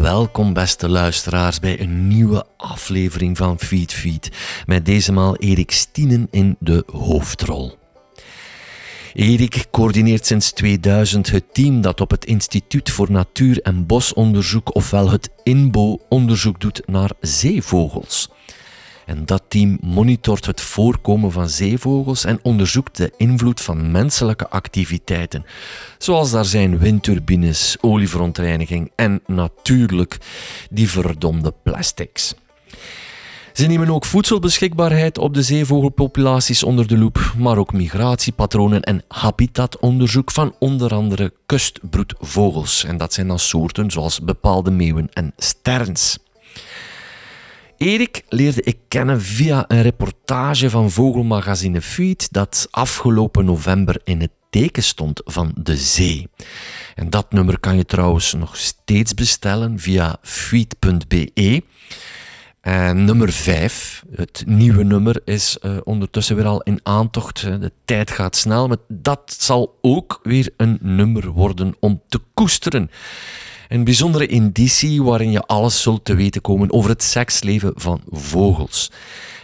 Welkom beste luisteraars bij een nieuwe aflevering van Feed Feed met deze maal Erik Stienen in de hoofdrol. Erik coördineert sinds 2000 het team dat op het Instituut voor Natuur- en Bosonderzoek, ofwel het INBO, onderzoek doet naar zeevogels. En dat team monitort het voorkomen van zeevogels en onderzoekt de invloed van menselijke activiteiten. Zoals daar zijn windturbines, olieverontreiniging en natuurlijk die verdomde plastics. Ze nemen ook voedselbeschikbaarheid op de zeevogelpopulaties onder de loep, maar ook migratiepatronen en habitatonderzoek van onder andere kustbroedvogels. En dat zijn dan soorten zoals bepaalde meeuwen en sterns. Erik leerde ik kennen via een reportage van Vogelmagazine Feed dat afgelopen november in het teken stond van de zee. En dat nummer kan je trouwens nog steeds bestellen via feed.be. En nummer 5, het nieuwe nummer, is uh, ondertussen weer al in aantocht. De tijd gaat snel, maar dat zal ook weer een nummer worden om te koesteren. Een bijzondere indicie waarin je alles zult te weten komen over het seksleven van vogels.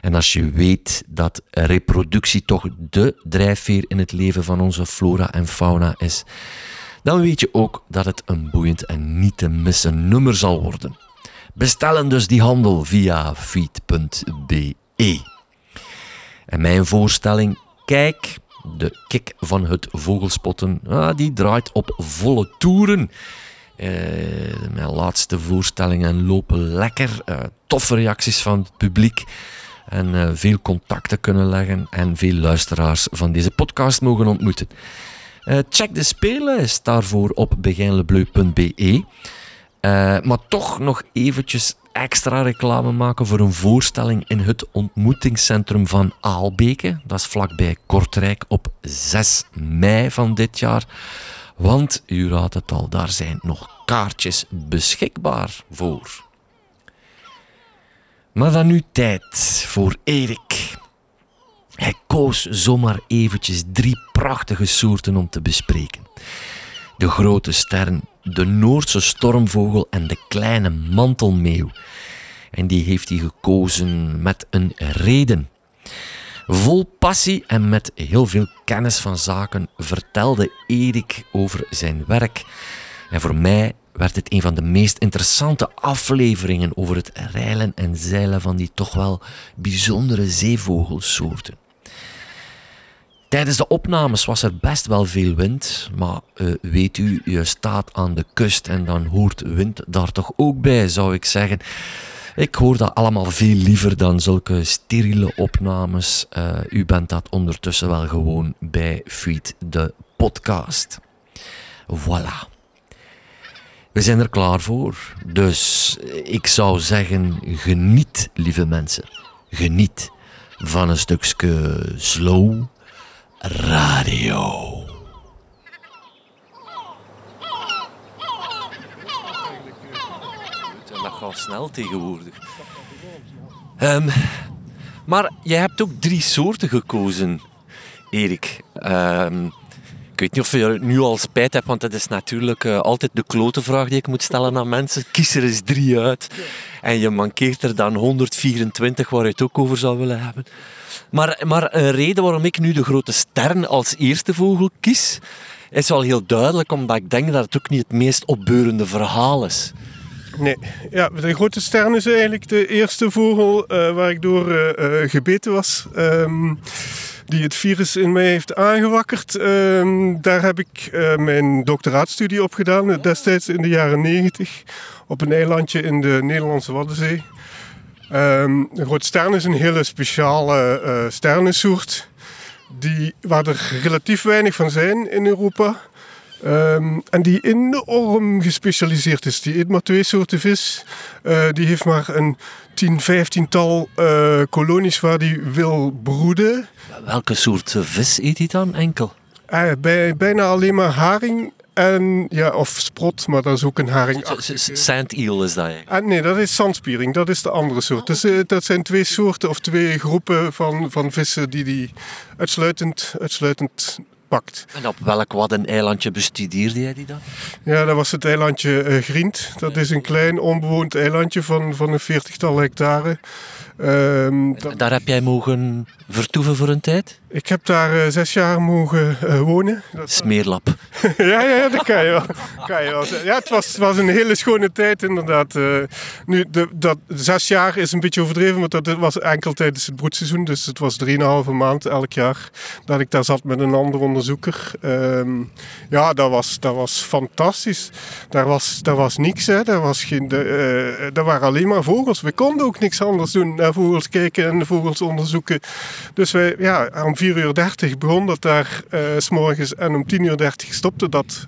En als je weet dat reproductie toch de drijfveer in het leven van onze flora en fauna is, dan weet je ook dat het een boeiend en niet te missen nummer zal worden. Bestellen dus die handel via feed.be. En mijn voorstelling, kijk, de kick van het vogelspotten, ah, die draait op volle toeren. Uh, mijn laatste voorstellingen lopen lekker. Uh, toffe reacties van het publiek. En uh, veel contacten kunnen leggen. En veel luisteraars van deze podcast mogen ontmoeten. check de speellijst daarvoor op beginlebleu.be. maar toch nog eventjes extra reclame maken voor een voorstelling in het ontmoetingscentrum van Aalbeke. Dat is vlakbij Kortrijk op 6 mei van dit jaar. Want u raadt het al, daar zijn nog kaartjes beschikbaar voor. Maar dan nu tijd voor Erik. Hij koos zomaar eventjes drie prachtige soorten om te bespreken. De grote stern, de Noordse stormvogel en de kleine mantelmeeuw. En die heeft hij gekozen met een reden. Vol passie en met heel veel kennis van zaken vertelde Erik over zijn werk. En voor mij werd het een van de meest interessante afleveringen over het reilen en zeilen van die toch wel bijzondere zeevogelsoorten. Tijdens de opnames was er best wel veel wind, maar uh, weet u, je staat aan de kust en dan hoort wind daar toch ook bij, zou ik zeggen. Ik hoor dat allemaal veel liever dan zulke steriele opnames. Uh, u bent dat ondertussen wel gewoon bij Feed de podcast. Voilà. We zijn er klaar voor. Dus ik zou zeggen, geniet, lieve mensen. Geniet van een stukje slow radio. Snel tegenwoordig. Um, maar jij hebt ook drie soorten gekozen, Erik. Um, ik weet niet of je nu al spijt hebt, want dat is natuurlijk uh, altijd de klote vraag die ik moet stellen aan mensen. Kies er eens drie uit. En je mankeert er dan 124 waar je het ook over zou willen hebben. Maar, maar een reden waarom ik nu de grote stern als eerste vogel kies, is wel heel duidelijk, omdat ik denk dat het ook niet het meest opbeurende verhaal is. Nee, ja, de grote stern is eigenlijk de eerste vogel uh, waar ik door uh, gebeten was. Um, die het virus in mij heeft aangewakkerd. Um, daar heb ik mijn doctoraatstudie op gedaan, destijds in de jaren 90, op een eilandje in de Nederlandse Waddenzee. Um, de grote stern is een hele speciale uh, sternensoort, die, waar er relatief weinig van zijn in Europa. Um, en die enorm gespecialiseerd is. Die eet maar twee soorten vis. Uh, die heeft maar een 10, 15 tal uh, kolonies waar die wil broeden. Welke soort vis eet hij dan enkel? Uh, bij, bijna alleen maar haring en, ja, of sprot, maar dat is ook een haring. Sand eel is dat? Ah, nee, dat is zandspiering. Dat is de andere soort. Dus, uh, dat zijn twee soorten of twee groepen van, van vissen die die uitsluitend, uitsluitend pakt. En op welk wat een eilandje bestudeerde jij die dan? Ja, dat was het eilandje uh, Grient. Dat is een klein onbewoond eilandje van, van een veertigtal hectare. Um, daar heb jij mogen vertoeven voor een tijd? Ik heb daar uh, zes jaar mogen uh, wonen. Dat Smeerlap. ja, ja, ja, dat kan je wel. Kan je wel ja, het was, was een hele schone tijd inderdaad. Uh, nu, de, dat, zes jaar is een beetje overdreven, want dat was enkel tijdens het broedseizoen. Dus het was drieënhalve maand elk jaar dat ik daar zat met een ander onderzoeker. Um, ja, dat was, dat was fantastisch. Daar was, daar was niks, hè. Daar, was geen, de, daar waren alleen maar vogels. We konden ook niks anders doen. Vogels kijken en de vogels onderzoeken. Dus wij, ja, om 4 uur 30 begon dat daar uh, s morgens en om 10 uur 30 stopte dat.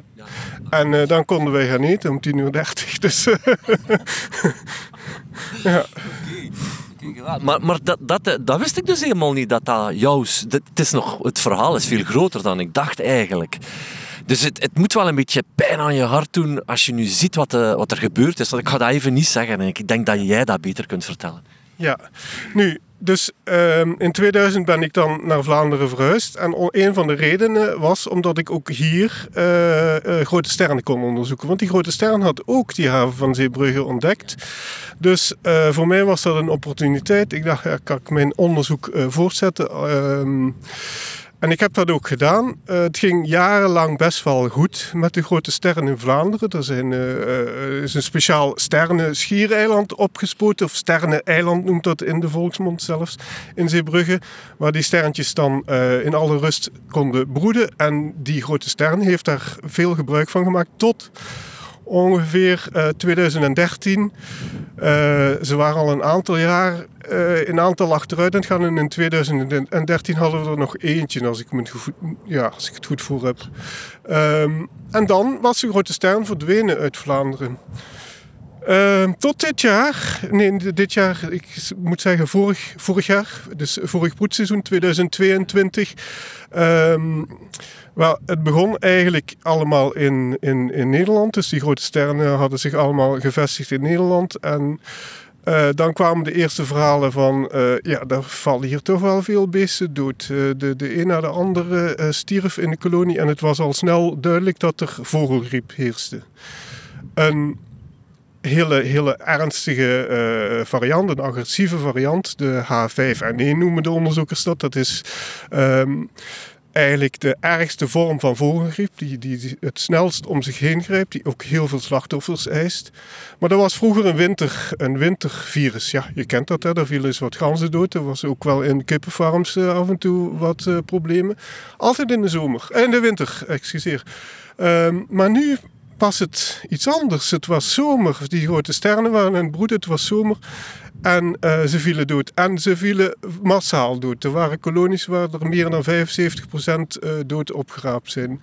En uh, dan konden wij gaan eten om 10 uur 30. Dus ja. Maar, maar dat, dat, dat wist ik dus helemaal niet, dat dat jouw... Het, is nog, het verhaal is veel groter dan ik dacht eigenlijk. Dus het, het moet wel een beetje pijn aan je hart doen als je nu ziet wat, uh, wat er gebeurd is. Ik ga dat even niet zeggen. Ik denk dat jij dat beter kunt vertellen. Ja, nu, dus um, in 2000 ben ik dan naar Vlaanderen verhuisd. En een van de redenen was omdat ik ook hier uh, uh, grote sterren kon onderzoeken. Want die grote sterren had ook die haven van Zeebrugge ontdekt. Dus uh, voor mij was dat een opportuniteit. Ik dacht, ja, kan ik mijn onderzoek voortzetten. En ik heb dat ook gedaan. Uh, het ging jarenlang best wel goed met de grote sterren in Vlaanderen. Er zijn, uh, is een speciaal sterren-schiereiland opgespoten, of sterren-eiland noemt dat in de volksmond zelfs, in Zeebrugge, waar die sterretjes dan in alle rust konden broeden. En die grote sterren heeft daar veel gebruik van gemaakt tot ongeveer uh, 2013. Uh, ze waren al een aantal jaar uh, een aantal achteruit aan gaan. En in 2013 hadden we er nog eentje, als ik, het goed, ja, als ik het goed voor heb. Um, en dan was de grote ster verdwenen uit Vlaanderen. Uh, tot dit jaar, nee, dit jaar, ik moet zeggen vorig, vorig jaar, dus vorig broedseizoen 2022. Um, wel, het begon eigenlijk allemaal in, in, in Nederland. Dus die grote sterren hadden zich allemaal gevestigd in Nederland. En uh, dan kwamen de eerste verhalen van, uh, ja, daar vallen hier toch wel veel beesten dood. De, de een na de andere stierf in de kolonie en het was al snel duidelijk dat er vogelgriep heerste. Een hele, hele ernstige variant, een agressieve variant, de H5N1 noemen de onderzoekers dat. Dat is... Um, eigenlijk de ergste vorm van vogelgriep, die, die het snelst om zich heen grijpt, die ook heel veel slachtoffers eist. Maar dat was vroeger een, winter, een wintervirus. Ja, je kent dat, hè? daar vielen eens wat ganzen dood. Er was ook wel in kippenfarms uh, af en toe wat uh, problemen. Altijd in de zomer, en in de winter, excuseer. Um, maar nu was het iets anders. Het was zomer. Die grote sterren waren en broed. Het was zomer. En uh, ze vielen dood. En ze vielen massaal dood. Er waren kolonies waar er meer dan 75% uh, dood opgeraapt zijn.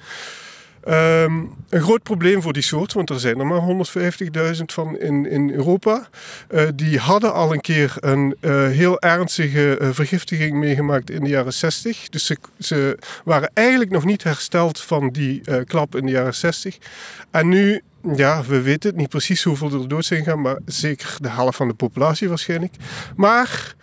Um, een groot probleem voor die soort, want er zijn er maar 150.000 van in, in Europa. Uh, die hadden al een keer een uh, heel ernstige uh, vergiftiging meegemaakt in de jaren 60. Dus ze, ze waren eigenlijk nog niet hersteld van die klap in de jaren 60. En nu ja, we weten het niet precies hoeveel er dood zijn gegaan, maar zeker de helft van de populatie waarschijnlijk. Maar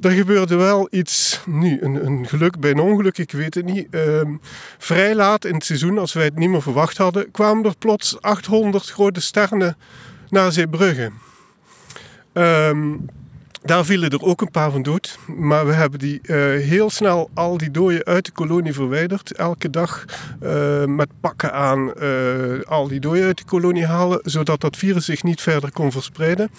er gebeurde wel iets, nu, een, een geluk bij een ongeluk, ik weet het niet. Um, vrij laat in het seizoen, als wij het niet meer verwacht hadden, kwamen er plots 800 grote sterren naar Zeebrugge. Um, daar vielen er ook een paar van dood. Maar we hebben die uh, heel snel al die dooien uit de kolonie verwijderd. Elke dag uh, met pakken aan uh, al die dooien uit de kolonie halen. Zodat dat virus zich niet verder kon verspreiden.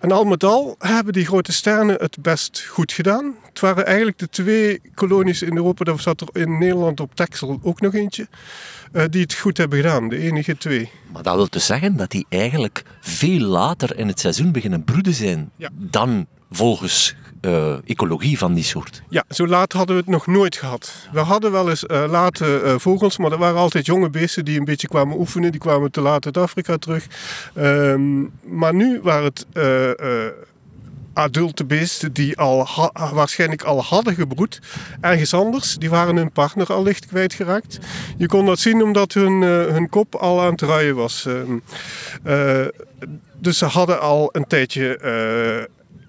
En al met al hebben die grote sterren het best goed gedaan. Het waren eigenlijk de twee kolonies in Europa. Daar zat er in Nederland op Texel ook nog eentje. Uh, die het goed hebben gedaan, de enige twee. Maar dat wil dus zeggen dat die eigenlijk veel later in het seizoen beginnen broeden zijn ja. dan volgens uh, ecologie van die soort. Ja, zo laat hadden we het nog nooit gehad. We hadden wel eens uh, late uh, vogels, maar er waren altijd jonge beesten die een beetje kwamen oefenen. Die kwamen te laat uit Afrika terug. Um, maar nu waren het adulte beesten die al waarschijnlijk al hadden gebroed. Ergens anders. Die waren hun partner al licht kwijtgeraakt. Je kon dat zien omdat hun, hun kop al aan het ruien was. dus ze hadden al een tijdje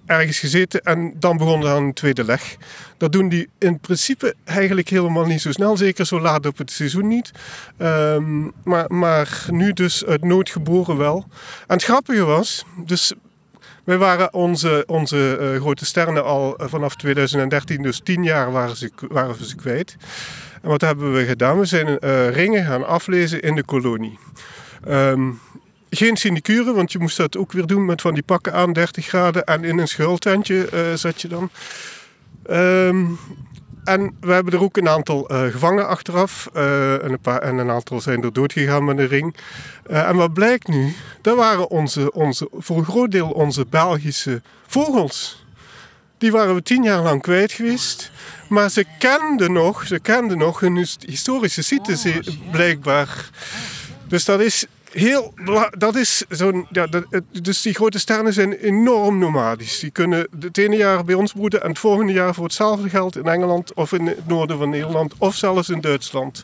ergens gezeten en dan begon er aan een tweede leg. Dat doen die in principe eigenlijk helemaal niet zo snel, zeker zo laat op het seizoen niet. Ehm, maar, maar nu dus uit nood geboren wel. En het grappige was, dus wij waren onze, onze uh, grote sterren al vanaf 2013, dus tien jaar waren, ze, waren we ze kwijt. En wat hebben we gedaan? We zijn uh, ringen gaan aflezen in de kolonie. Um, geen sinecure, want je moest dat ook weer doen met van die pakken aan 30 graden. En in een schuiltentje uh, zat je dan. Um, en we hebben er ook een aantal uh, gevangen achteraf. Uh, en, een paar, en een aantal zijn er dood gegaan met een ring. en wat blijkt nu? Dat waren onze, onze, voor een groot deel onze Belgische vogels. Die waren we tien jaar lang kwijt geweest. Maar ze kenden nog, ze kenden nog hun historische sites blijkbaar. Dus dat is heel dat is zo'n. Ja, dus die grote sterren zijn enorm nomadisch. Die kunnen het ene jaar bij ons broeden en het volgende jaar voor hetzelfde geld in Engeland of in het noorden van Nederland of zelfs in Duitsland.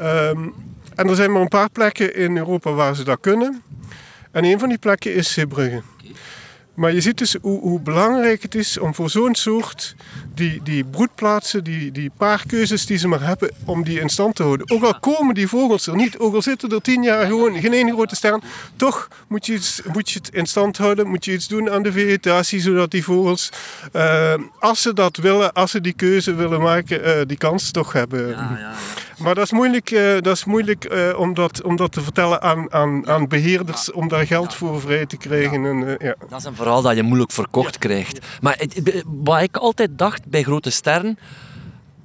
Um, en er zijn maar een paar plekken in Europa waar ze dat kunnen. En een van die plekken is Zeebrugge. Maar je ziet dus hoe, hoe, belangrijk het is om voor zo'n soort die, die broedplaatsen, die, die paar keuzes die ze maar hebben, om die in stand te houden. Ook al komen die vogels er niet, ook al zitten er tien jaar gewoon geen ene grote ster, toch moet je, iets, moet je het in stand houden, moet je iets doen aan de vegetatie, zodat die vogels, uh, als ze dat willen, als ze die keuze willen maken, uh, die kans toch hebben. Ja, ja, ja. Maar dat is moeilijk, uh, dat is moeilijk om, dat, om dat te vertellen aan, aan, aan beheerders, om daar geld voor vrij te krijgen. En, ja. Dat is een vooral dat je moeilijk verkocht krijgt. Maar het, wat ik altijd dacht bij grote sterren,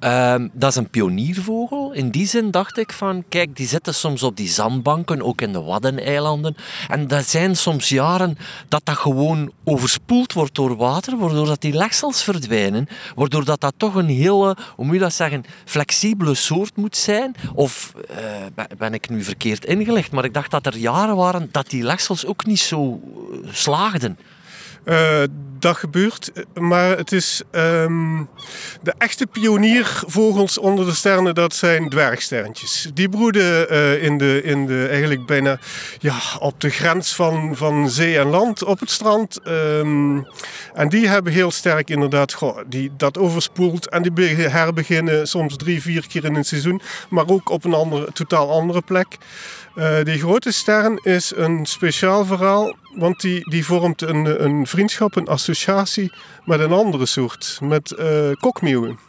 um, dat is een pioniervogel. In die zin dacht ik van, kijk, die zitten soms op die zandbanken, ook in de Waddeneilanden. En dat zijn soms jaren dat dat gewoon overspoeld wordt door water, waardoor dat die legsels verdwijnen, waardoor dat dat toch een hele, hoe moet je dat zeggen, flexibele soort moet zijn. Of uh, ben ik nu verkeerd ingelicht, maar ik dacht dat er jaren waren dat die legsels ook niet zo uh, slaagden. Uh, dat gebeurt, maar het is um, de echte pioniervogels onder de sterren, dat zijn dwergsterntjes. Die broeden uh, in, de, in de eigenlijk bijna ja, op de grens van, van zee en land op het strand. Um, en die hebben heel sterk inderdaad, goh, die, dat overspoelt en die herbeginnen soms drie, vier keer in een seizoen, maar ook op een andere, totaal andere plek. Uh, die grote sterren is een speciaal verhaal, want die, die vormt een, een vriendschap, een associatie met een andere soort, met uh, kokmeeuwen.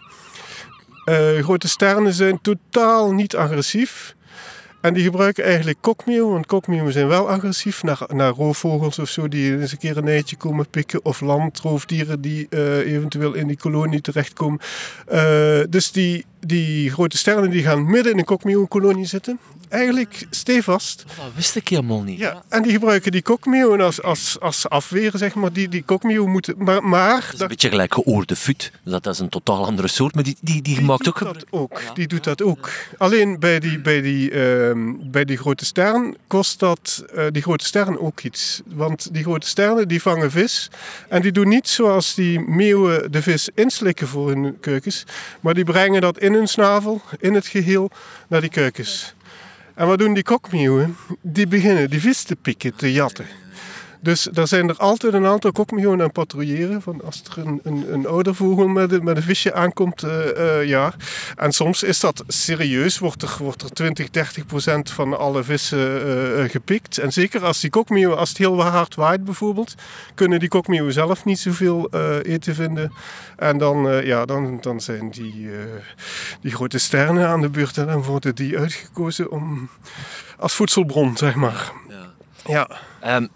Uh, grote sterren zijn totaal niet agressief. En die gebruiken eigenlijk kokmeeuwen, want kokmeeuwen zijn wel agressief naar, naar roofvogels of zo, die eens een keer een eitje komen pikken, of landroofdieren die uh, eventueel in die kolonie terechtkomen. Dus die, die grote sterren die gaan midden in een kokmeeuwenkolonie zitten eigenlijk stevast. Dat wist ik helemaal niet. Ja, en die gebruiken die kokmeeuwen als, als, als afweer, zeg maar. Die, die kokmeeuwen moeten... Maar, maar dat is een beetje gelijk geoorde fut. Dat is een totaal andere soort, maar die, die, die, die maakt ook... Dat ook. Die doet dat ook. Alleen bij die, bij die, uh, bij die grote sterren kost dat uh, die grote sterren ook iets. Want die grote sterren die vangen vis. En die doen niet zoals die meeuwen de vis inslikken voor hun keukens. Maar die brengen dat in hun snavel, in het geheel, naar die keukens. En wat doen die kokmeeuwen? Die beginnen die vis te pikken, te jatten. Dus daar zijn er altijd een aantal kokmeeuwen aan patrouilleren. Van als er een, een, een oudervogel met, een, met een visje aankomt, uh, uh, ja. En soms is dat serieus, wordt er, wordt er 20, 30 procent van alle vissen uh, gepikt. En zeker als die kokmeeuwen, als het heel hard waait bijvoorbeeld, kunnen die kokmeeuwen zelf niet zoveel eten vinden. En dan, ja, dan, dan zijn die, die grote sterren aan de beurt en dan worden die uitgekozen om, als voedselbron, zeg maar. Ja. ja. Um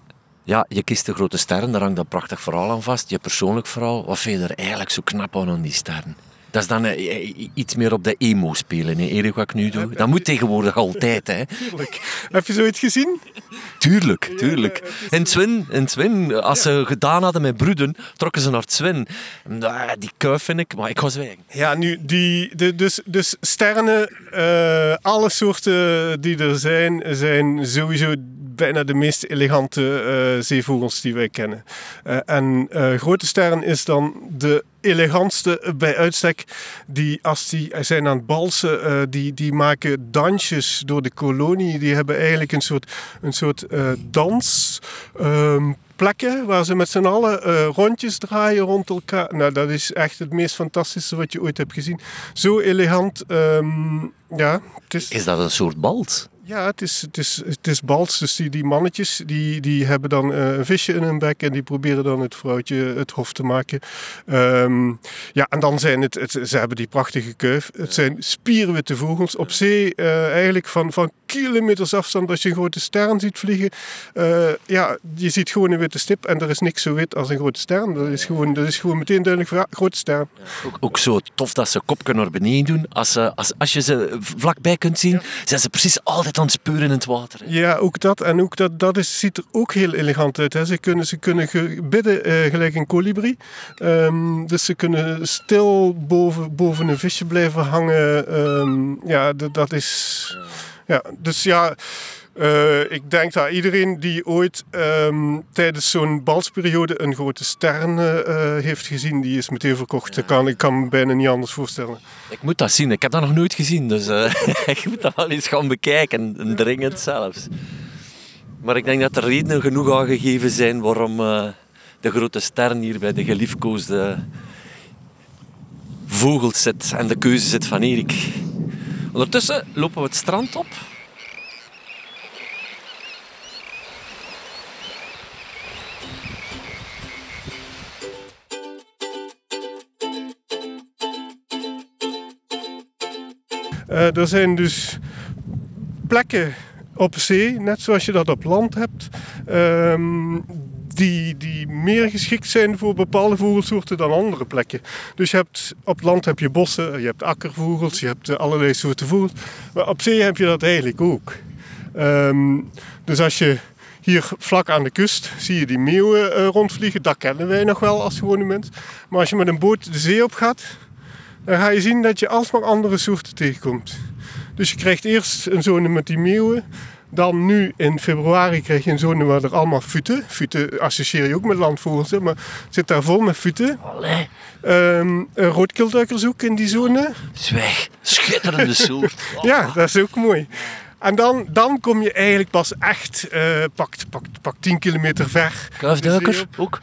ja, je kiest de grote sterren, daar hangt dat prachtig verhaal aan vast. Je persoonlijk verhaal. Wat vind je er eigenlijk zo knap aan, aan die sterren? Dat is dan uh, iets meer op de emo spelen, hè, Erik, wat ik nu doe. Dat moet tegenwoordig altijd, hè. Tuurlijk. Heb je zoiets gezien? Tuurlijk, tuurlijk. In Zwin, in Zwin als ze gedaan hadden met broeden, trokken ze naar het Zwin. Die kuif vind ik, maar ik ga zwijgen. Ja, nu, die, de, dus, dus sterren, uh, alle soorten die er zijn, zijn sowieso bijna de meest elegante uh, zeevogels die wij kennen. Uh, en grote sterren is dan de elegantste bij uitstek. Die, als die zijn aan het balsen, die, die maken dansjes door de kolonie. Die hebben eigenlijk een soort, een soort dans. Um, plekken waar ze met z'n allen uh, rondjes draaien rond elkaar. Nou, dat is echt het meest fantastische wat je ooit hebt gezien. Zo elegant. Um, ja, het is... is dat een soort balt? Ja, het is, het is, het is bals. Dus die, die mannetjes die, die hebben dan uh, een visje in hun bek en die proberen dan het vrouwtje het hof te maken. Um, ja, en dan zijn het, het, ze hebben die prachtige kuif. Het zijn spierwitte vogels op zee, uh, eigenlijk van, van kilometers afstand. Als je een grote ster ziet vliegen, uh, ja, je ziet gewoon een witte stip en er is niks zo wit als een grote ster. Dat is gewoon, dat is gewoon meteen duidelijk voor grote ster. Ook, ook zo tof dat ze kopken naar beneden doen. Als, als, als je ze vlakbij kunt zien, zijn ze precies altijd in het water. Ja, ook dat. En ook dat, dat is, ziet er ook heel elegant uit. Hè. Ze kunnen, ze kunnen bidden uh, gelijk een kolibrie. Um, dus ze kunnen stil boven, boven een visje blijven hangen. Um, ja, dat is... Ja, dus ja... Uh, ik denk dat iedereen die ooit um, tijdens zo'n balsperiode een grote ster uh, heeft gezien, die is meteen verkocht. Ja. Ik, kan, ik kan me bijna niet anders voorstellen. Ik moet dat zien. Ik heb dat nog nooit gezien. Dus uh, ik moet dat wel eens gaan bekijken. En dringend zelfs. Maar ik denk dat er redenen genoeg aangegeven zijn waarom de grote ster hier bij de geliefkoosde vogels zit. En de keuze zit van Erik. Ondertussen lopen we het strand op. Uh, er zijn dus plekken op zee, net zoals je dat op land hebt, um, die, die meer geschikt zijn voor bepaalde vogelsoorten dan andere plekken. Dus je hebt, op land heb je bossen, je hebt akkervogels, je hebt allerlei soorten vogels. Maar op zee heb je dat eigenlijk ook. Um, dus als je hier vlak aan de kust zie je die meeuwen uh, rondvliegen. Dat kennen wij nog wel als gewone mens. Maar als je met een boot de zee op gaat, dan ga je zien dat je alsmaar andere soorten tegenkomt. Dus je krijgt eerst een zone met die meeuwen. Dan nu in februari krijg je een zone waar er allemaal futen. Futen associeer je ook met landvogels, maar zit daar vol met futen. Um, een roodkeelduikerzoek in die zone. Zwijg, schitterende soort. ja, dat is ook mooi. En dan, dan kom je eigenlijk pas echt, uh, pak, pak, pak 10 kilometer ver. Kuifduiker ook?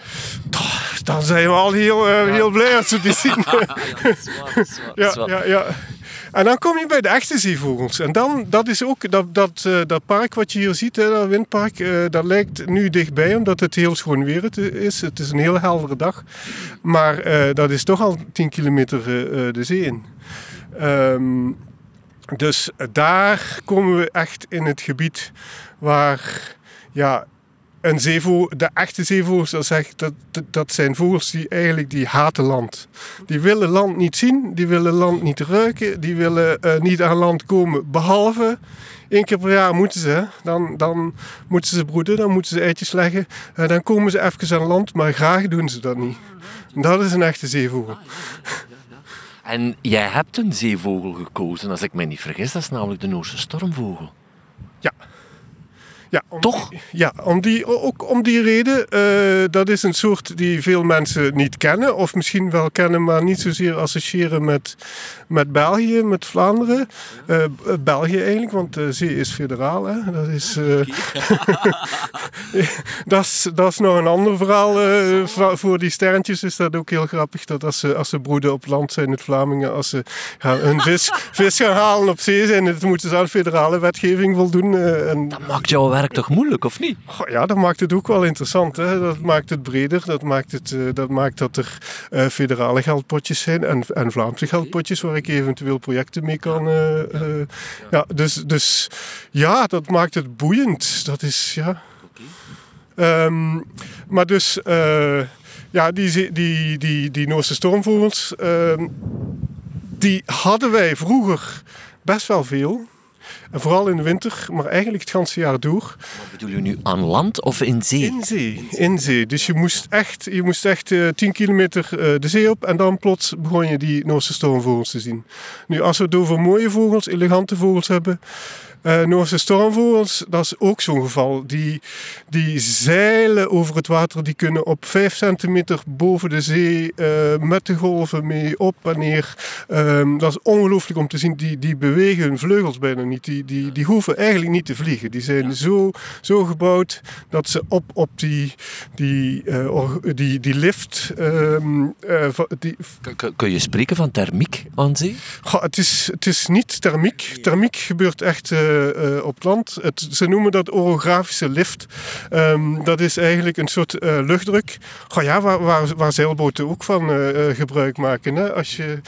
Dan zijn we al heel, uh, heel blij als we die zien. ja, ja, ja, En dan kom je bij de echte zeevogels. En dan, dat is ook, dat, dat, uh, dat park wat je hier ziet, hè, dat windpark, uh, dat lijkt nu dichtbij, omdat het heel schoon weer is. Het is een heel heldere dag. Maar dat is toch al 10 kilometer de zee in. Um, dus daar komen we echt in het gebied waar ja, een zeevogel, de echte zeevogels, dat, zegt, dat, dat zijn vogels die eigenlijk die haten land. Die willen land niet zien, die willen land niet ruiken, die willen uh, niet aan land komen, behalve één keer per jaar moeten ze. Dan, dan moeten ze broeden, dan moeten ze eitjes leggen. Uh, dan komen ze even aan land, maar graag doen ze dat niet. Dat is een echte zeevogel. En jij hebt een zeevogel gekozen, als ik me niet vergis. Dat is namelijk de Noorse stormvogel. Ja. Ja, Toch? ja, om die, ook om die reden. Uh, dat is een soort die veel mensen niet kennen. Of misschien wel kennen, maar niet zozeer associëren met, met België, met Vlaanderen. Uh, België eigenlijk, want de zee is federaal. Hè? Dat, is, uh, dat, is, dat is nog een ander verhaal. voor die sterntjes is dat ook heel grappig. Dat als ze, als ze broeden op land zijn, het Vlamingen, als ze gaan, hun vis, vis gaan halen op zee zijn, dat moeten ze aan federale wetgeving voldoen. en, dat maakt jouw werk toch moeilijk, of niet? Goh, ja, dat maakt het ook wel interessant. Hè? Dat maakt het breder. Dat maakt, het, dat, maakt dat er federale geldpotjes zijn en, en Vlaamse geldpotjes waar ik eventueel projecten mee kan. Uh, uh, ja, dus, dus ja, dat maakt het boeiend. Dat is ja. Um, maar dus ja, die, die, die, die Noorse stormvogels, ehm, die hadden wij vroeger best wel veel. En vooral in de winter, maar eigenlijk het ganse jaar door. Wat bedoel je nu aan land of in zee? In zee, in zee. Dus je moest echt, je moest echt uh, 10 kilometer uh, de zee op en dan plots begon je die Noorse stormvogels te zien. Nu, als we het over mooie vogels, elegante vogels hebben, uh, Noorse stormvogels, dat is ook zo'n geval. Die, die zeilen over het water, die kunnen op 5 centimeter boven de zee uh, met de golven mee op en neer. Um, dat is ongelooflijk om te zien. Die, die bewegen hun vleugels bijna niet. Die, die, die hoeven eigenlijk niet te vliegen. Die zijn zo, zo gebouwd dat ze op, op die, die, uh, die, die lift. Um, die... Kun je spreken van thermiek aan zee? Goh, het, is, het is niet thermiek. Thermiek gebeurt echt uh, op land. Het, ze noemen dat orografische lift. Um, dat is eigenlijk een soort uh, luchtdruk. Goh, ja, waar, waar, waar, zeilboten ook van uh, gebruik maken. Hè? Als je,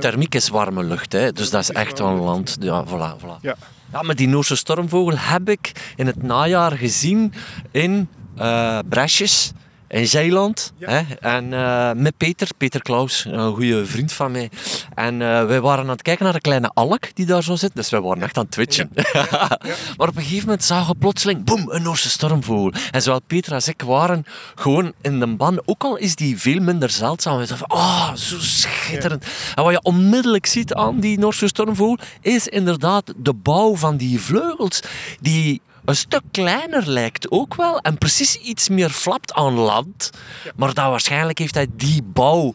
Thermiek is warme lucht, hè? dus dat is echt wel land. Ja, voilà, voilà. Ja. Ja, maar die Noorse stormvogel heb ik in het najaar gezien in Bresjes in Zeeland. Ja. Hè? En uh, met Peter, Peter Klaus, een goede vriend van mij. En uh, wij waren aan het kijken naar de kleine alk die daar zo zit. Dus wij waren echt aan het twitchen. Ja. ja. maar op een gegeven moment zagen we plotseling, boem, een Noorse stormvogel. En zowel Peter als ik waren gewoon in de ban. Ook al is die veel minder zeldzaam. We dachten oh, zo schitterend. En wat je onmiddellijk ziet aan die Noorse stormvogel, is inderdaad de bouw van die vleugels. Die een stuk kleiner lijkt ook wel en precies iets meer flapt aan land. Maar dat waarschijnlijk heeft hij die bouw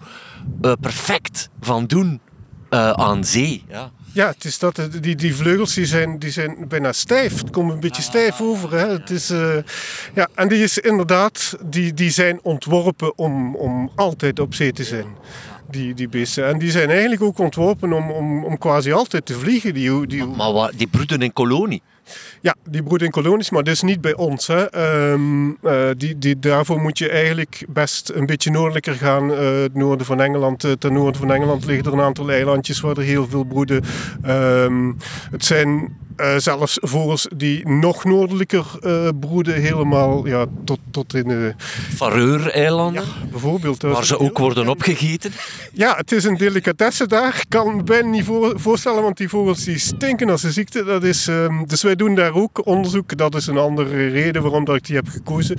uh, perfect van doen uh, aan zee. Ja. Ja, het is dat, die, die vleugels die zijn, die zijn bijna stijf. Het komt een beetje ah, stijf over. Hè. Het is, uh, ja, en die is inderdaad, die, die zijn ontworpen om, om altijd op zee te zijn. Die, die beesten. En die zijn eigenlijk ook ontworpen om, om, om quasi altijd te vliegen. Die, die... Maar, maar die broeden in kolonie? Ja, die broeden in kolonies, maar dus niet bij ons. Hè. Um, uh, die, die, daarvoor moet je eigenlijk best een beetje noordelijker gaan. Uh, het noorden van Engeland. Uh, ten noorden van Engeland liggen er een aantal eilandjes waar er heel veel broeden. Um, het zijn uh, zelfs vogels die nog noordelijker uh, broeden, helemaal ja, tot, tot in de... Faroe-eilanden? Ja, bijvoorbeeld. Waar ze ook worden opgegeten? Ja, het is een delicatesse daar. Ik kan me bijna niet voor, voorstellen, want die vogels die stinken als een ziekte. Dat is, um, dus wij doen daar ook onderzoek. Dat is een andere reden waarom dat ik die heb gekozen.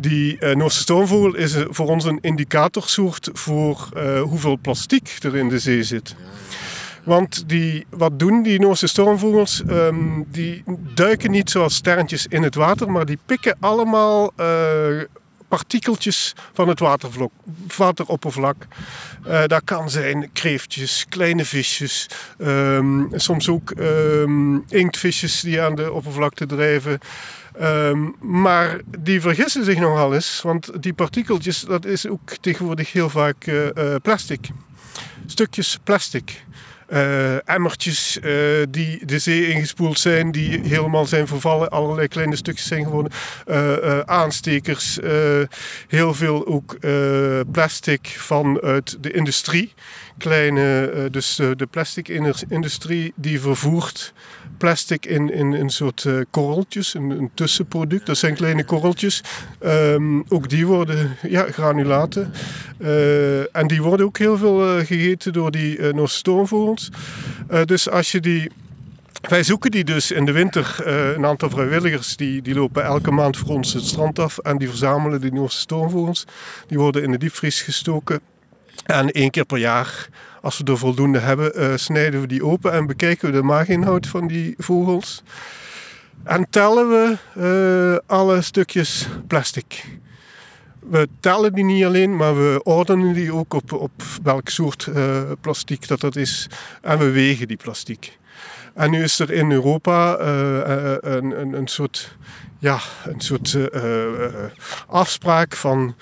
Die Noorse stoomvogel is voor ons een indicatorsoort voor hoeveel plastic er in de zee zit. Want die, wat doen die Noorse stormvogels? Um, die duiken niet zoals sterntjes in het water, maar die pikken allemaal uh, partikeltjes van het watervlok, wateroppervlak. Uh, dat kan zijn kreeftjes, kleine visjes, um, soms ook um, inktvisjes die aan de oppervlakte drijven. Maar die vergissen zich nogal eens, want die partikeltjes, dat is ook tegenwoordig heel vaak uh, plastic. Stukjes plastic uh, emmertjes uh, die de zee ingespoeld zijn, die helemaal zijn vervallen, allerlei kleine stukjes zijn geworden, uh, aanstekers, heel veel ook plastic vanuit de industrie. Kleine, dus de plastic industrie die vervoert plastic in, in, in soort uh, korreltjes, een, tussenproduct. Dat zijn kleine korreltjes. Um, ook die worden ja, granulaten. En die worden ook heel veel gegeten door die uh, Noorse stoomvogels. dus als je die wij zoeken die dus in de winter. Een aantal vrijwilligers die, die lopen elke maand voor ons het strand af en die verzamelen die Noorse stoomvogels. Die worden in de diepvries gestoken. En één keer per jaar als we er voldoende hebben, uh, snijden we die open en bekijken we de maaginhoud van die vogels. En tellen we uh, alle stukjes plastic. We tellen die niet alleen, maar we ordenen die ook op, op welk soort uh, plastic dat, dat is. En we wegen die plastic. En nu is er in Europa een, een, een, soort, ja, een soort afspraak van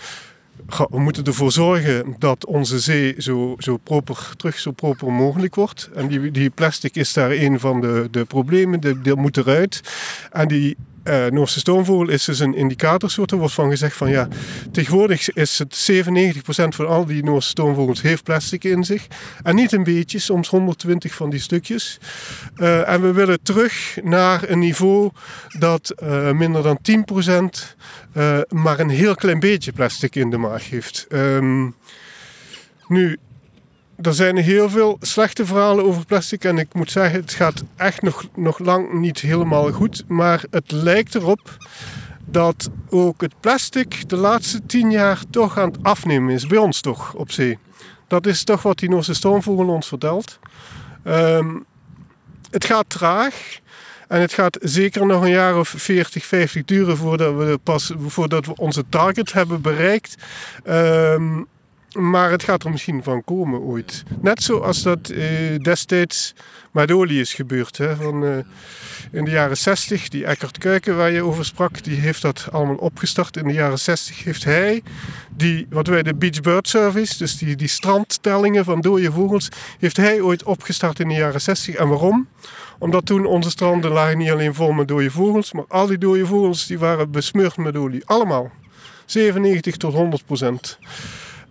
we moeten ervoor zorgen dat onze zee zo, zo proper, terug zo proper mogelijk wordt. En die, die plastic is daar een van de, de problemen, dat, dat moet eruit. En die uh, Noorse stoomvogel is dus een indicatorsoort. Er wordt van gezegd van ja, tegenwoordig is het 97% van al die Noorse stoomvogels heeft plastic in zich. En niet een beetje, soms 120 van die stukjes. Uh, en we willen terug naar een niveau dat uh, minder dan 10% maar een heel klein beetje plastic in de maag heeft. Um, nu, er zijn heel veel slechte verhalen over plastic. En ik moet zeggen, het gaat echt nog, nog lang niet helemaal goed. Maar het lijkt erop dat ook het plastic de laatste tien jaar toch aan het afnemen is. Bij ons toch, op zee. Dat is toch wat die Noorse stormvogel ons vertelt. Ehm, het gaat traag. En het gaat zeker nog een jaar of 40, 50 duren voordat we, pas, voordat we onze target hebben bereikt. Um, maar het gaat er misschien van komen ooit. Net zoals dat uh, destijds met olie is gebeurd. Hè, van, uh, in de jaren 60, die Eckert Kuiken waar je over sprak, die heeft dat allemaal opgestart. In de jaren 60 heeft hij, die, wat wij de Beach Bird Service, dus die, die strandtellingen van dode vogels, heeft hij ooit opgestart in de jaren 60. En waarom? Omdat toen onze stranden lagen niet alleen vol met dode vogels, maar al die dode vogels die waren besmeurd met olie. Allemaal. 97 tot 100 procent.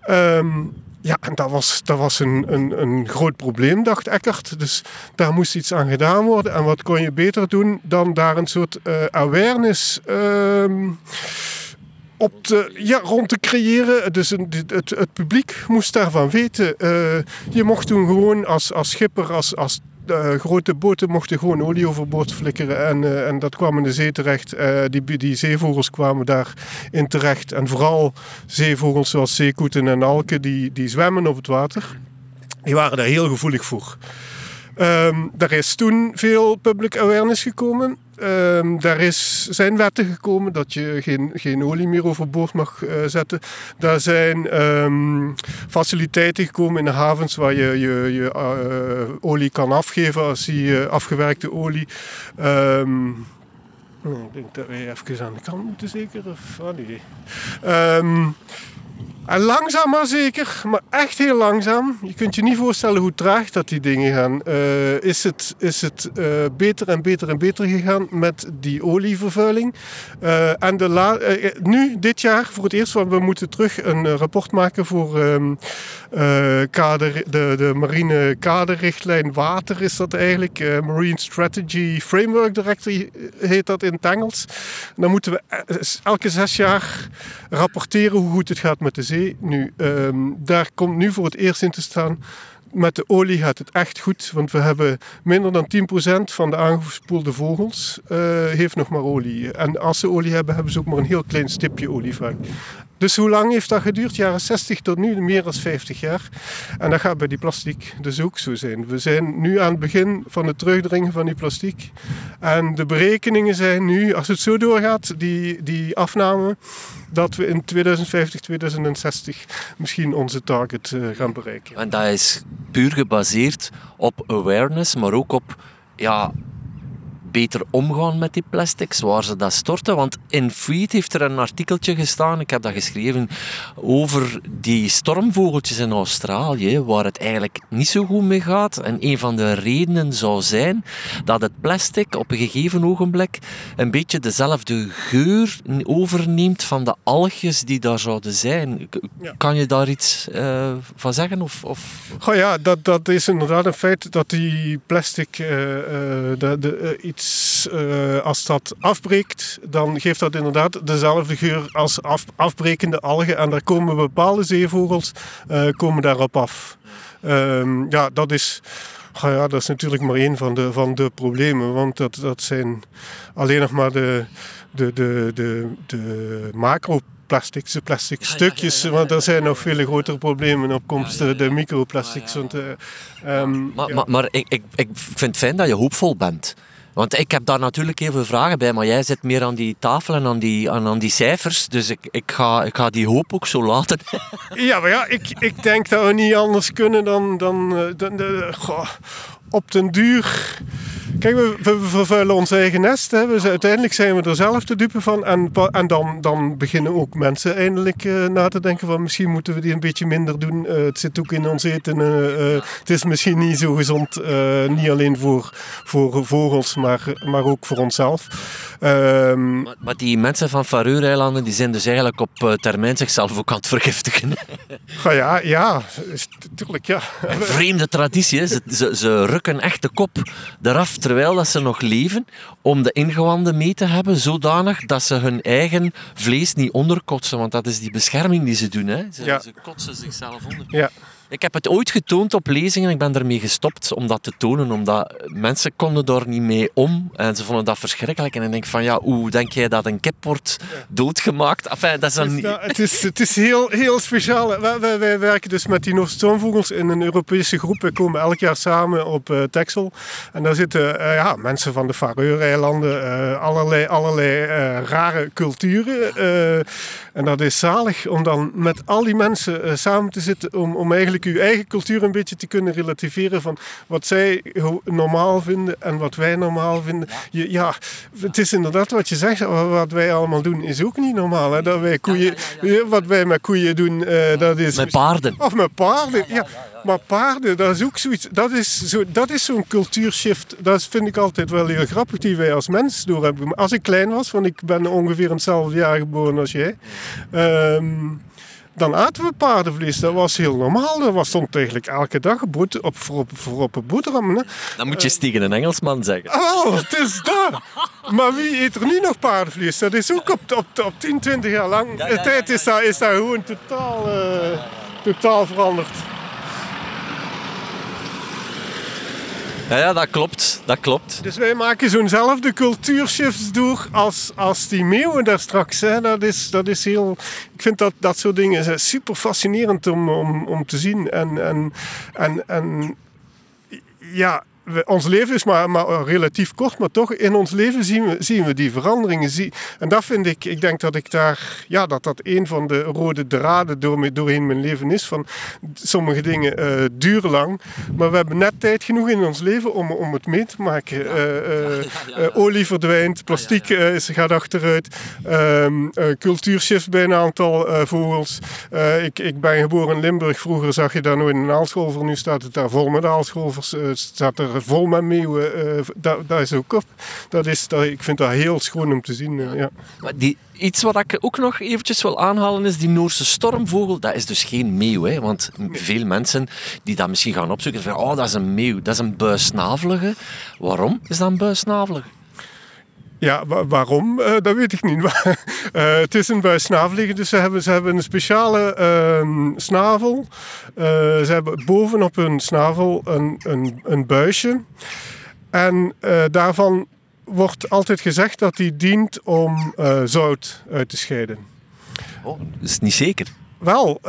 Um, ja, en dat was, dat was een, een, een groot probleem, dacht Eckert. Dus daar moest iets aan gedaan worden. En wat kon je beter doen dan daar een soort uh, awareness um, op te, ja, rond te creëren. Dus het, het, publiek moest daarvan weten. Uh, je mocht toen gewoon als, als schipper, als, als uh, grote boten mochten gewoon olie overboord flikkeren. En, uh, en dat kwam in de zee terecht. Uh, die, die zeevogels kwamen daarin terecht. En vooral zeevogels zoals zeekoeten en alken, die, die zwemmen op het water. Die waren daar heel gevoelig voor. Um, er is toen veel public awareness gekomen. Um, daar is, zijn wetten gekomen dat je geen, geen olie meer overboord mag uh, zetten. Daar zijn um, faciliteiten gekomen in de havens waar je je, je uh, olie kan afgeven als die uh, afgewerkte olie. Um, ik denk dat wij even aan de kant moeten zeker. Of, oh nee. En langzaam maar zeker, maar echt heel langzaam. Je kunt je niet voorstellen hoe traag dat die dingen gaan. Uh, is het, is het uh, beter en beter en beter gegaan met die olievervuiling. Uh, en de nu, dit jaar, voor het eerst, want we moeten terug een rapport maken voor um, kader, de, de marine kaderrichtlijn water is dat eigenlijk. Marine Strategy Framework Directory heet dat in het Engels. En dan moeten we elke zes jaar rapporteren hoe goed het gaat met de zee. Nu, um, daar komt nu voor het eerst in te staan. Met de olie gaat het echt goed, want we hebben minder dan 10% van de aangespoelde vogels uh, heeft nog maar olie. En als ze olie hebben, hebben ze ook maar een heel klein stipje olie vaak. Dus hoe lang heeft dat geduurd? Jaren 60 tot nu, meer dan 50 jaar. En dat gaat bij die plastic dus ook zo zijn. We zijn nu aan het begin van het terugdringen van die plastic. En de berekeningen zijn nu, als het zo doorgaat, die, die afname, dat we in 2050, 2060 misschien onze target uh, gaan bereiken. En dat is puur gebaseerd op awareness, maar ook op ja, beter omgaan met die plastics, waar ze dat storten. Want in Freed heeft er een artikeltje gestaan, ik heb dat geschreven, over die stormvogeltjes in Australië, waar het eigenlijk niet zo goed mee gaat. En een van de redenen zou zijn dat het plastic op een gegeven ogenblik een beetje dezelfde geur overneemt van de algjes die daar zouden zijn. Kan je daar iets uh, van zeggen? Of, of? Oh ja, dat, dat is inderdaad een feit dat die plastic uh, uh, de, de, iets uh, als dat afbreekt, dan geeft dat inderdaad dezelfde geur als af, afbrekende algen. En daar komen bepaalde zeevogels uh, komen daarop af. Um, ja, dat is. Oh ja, dat is natuurlijk maar één van de, van de problemen. Want dat, dat zijn alleen nog maar de, de, de, de, de macro plastics, de plastic stukjes. want er zijn nog veel grotere problemen op komst, de microplastics. Want, uh, um, maar, maar, maar ik, ik, ik vind het fijn dat je hoopvol bent. Want ik heb daar natuurlijk heel veel vragen bij, maar jij zit meer aan die tafel en aan die, aan, aan die cijfers. Dus ik, ik, ga, ik ga die hoop ook zo laten. Ja, maar ja, ik, ik denk dat we niet anders kunnen dan, dan, eh, goh, op den duur Kijk, we, we, vervuilen ons eigen nest. Hè. We, uiteindelijk zijn we er zelf de dupe van. En, en dan, dan beginnen ook mensen eindelijk uh, na te denken van misschien moeten we die een beetje minder doen. Uh, het zit ook in ons eten. Uh, het is misschien niet zo gezond. niet alleen voor, voor vogels, maar, maar ook voor onszelf. Um, maar, maar, die mensen van Faroe-eilanden die zijn dus eigenlijk op termijn zichzelf ook aan het vergiftigen. Ja, ja, ja. Tuurlijk, ja. Een vreemde traditie. Ze, ze, ze rukken echt de kop eraf terwijl dat ze nog leven, om de ingewanden mee te hebben, zodanig dat ze hun eigen vlees niet onderkotsen. Want dat is die bescherming die ze doen. Hè. Ze, ja. ze kotsen zichzelf onder. Ja. Ik heb het ooit getoond op lezingen. Ik ben ermee gestopt om dat te tonen, omdat mensen konden daar niet mee om. En ze vonden dat verschrikkelijk. En ik denk van, ja, hoe denk jij dat een kip wordt doodgemaakt? Enfin, dat is een... het, is, het is heel, heel speciaal. Wij, wij, werken dus met die Noordstormvogels in een Europese groep. We komen elk jaar samen op uh, Texel. En daar zitten uh, ja, mensen van de Faroe-eilanden, uh, allerlei, allerlei rare culturen. en dat is zalig om dan met al die mensen samen te zitten om, om eigenlijk uw eigen cultuur een beetje te kunnen relativeren van wat zij normaal vinden en wat wij normaal vinden. Ja, ja het is inderdaad wat je zegt, wat wij allemaal doen is ook niet normaal. Hè? Dat wij koeien, wat wij met koeien doen, uh, dat is... Met paarden. Of met paarden, ja. Maar paarden, dat is ook zoiets. Dat is, zo, dat is zo'n cultuurshift. Dat vind ik altijd wel heel grappig, die wij als mens door hebben. Als ik klein was, want ik ben ongeveer hetzelfde jaar geboren als jij. Um, dan aten we paardenvlees. Dat was heel normaal. Dat was, stond eigenlijk elke dag op, voor, op, voor op een boterham. Hè. Dan moet je tegen een Engelsman zeggen. Oh, het is dat. maar wie eet er nu nog paardenvlees? Dat is ook op, op, op 10, 20 jaar lang. de tijd is dat, is dat gewoon totaal, uh, totaal veranderd. Ja, ja, dat klopt. Dat klopt. Dus wij maken zo'nzelfde cultuurshifts door als, als die meeuwen daar straks. Hè. Dat, is, dat is heel... Ik vind dat, dat soort dingen super fascinerend om, om, om te zien. En, en, en, en ja, ons leven is maar, maar, relatief kort, maar toch in ons leven zien we, zien we die veranderingen. En dat vind ik, ik denk dat ik daar, ja, dat dat een van de rode draden door, doorheen mijn leven is. Van sommige dingen uh, duren lang, maar we hebben net tijd genoeg in ons leven om, om het mee te maken. Uh, uh, olie verdwijnt, plastic is, gaat achteruit, um, cultuurshift bij een aantal vogels. ik, ik ben geboren in Limburg, vroeger zag je daar nooit een aalscholver, nu staat het daar vol met aalscholvers. staat er vol met meeuwen. Uh, dat, dat, is ook op. Dat is, dat, ik vind dat heel schoon om te zien. Uh, ja. Maar die, iets wat ik ook nog eventjes wil aanhalen is die Noorse stormvogel. Dat is dus geen meeuw. Hè? Want veel mensen die dat misschien gaan opzoeken, zeggen oh dat is een meeuw. Dat is een buisnavelige. Waarom is dat een buisnavelige? Ja, waarom? Uh, dat weet ik niet. uh, het is een buissnavelige, dus ze hebben, ze hebben een speciale uh, snavel. Eh, ze hebben bovenop hun snavel een, een, een buisje. En daarvan wordt altijd gezegd dat die dient om zout uit te scheiden. Oh, dat is niet zeker. Wel,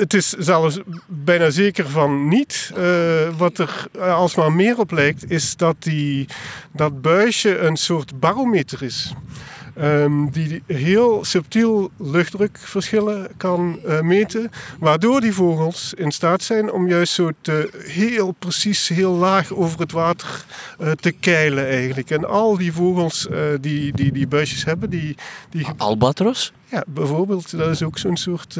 het is zelfs bijna zeker van niet. Uh, wat er alsmaar meer op lijkt, is dat die, dat buisje een soort barometer is. Um, die heel subtiel luchtdrukverschillen kan uh, meten, waardoor die vogels in staat zijn om juist zo te, heel precies, heel laag over het water uh, te keilen eigenlijk. En al die vogels uh, die, die die buisjes hebben, die... die... Albatros? Ja, bijvoorbeeld. Dat is ook zo'n soort...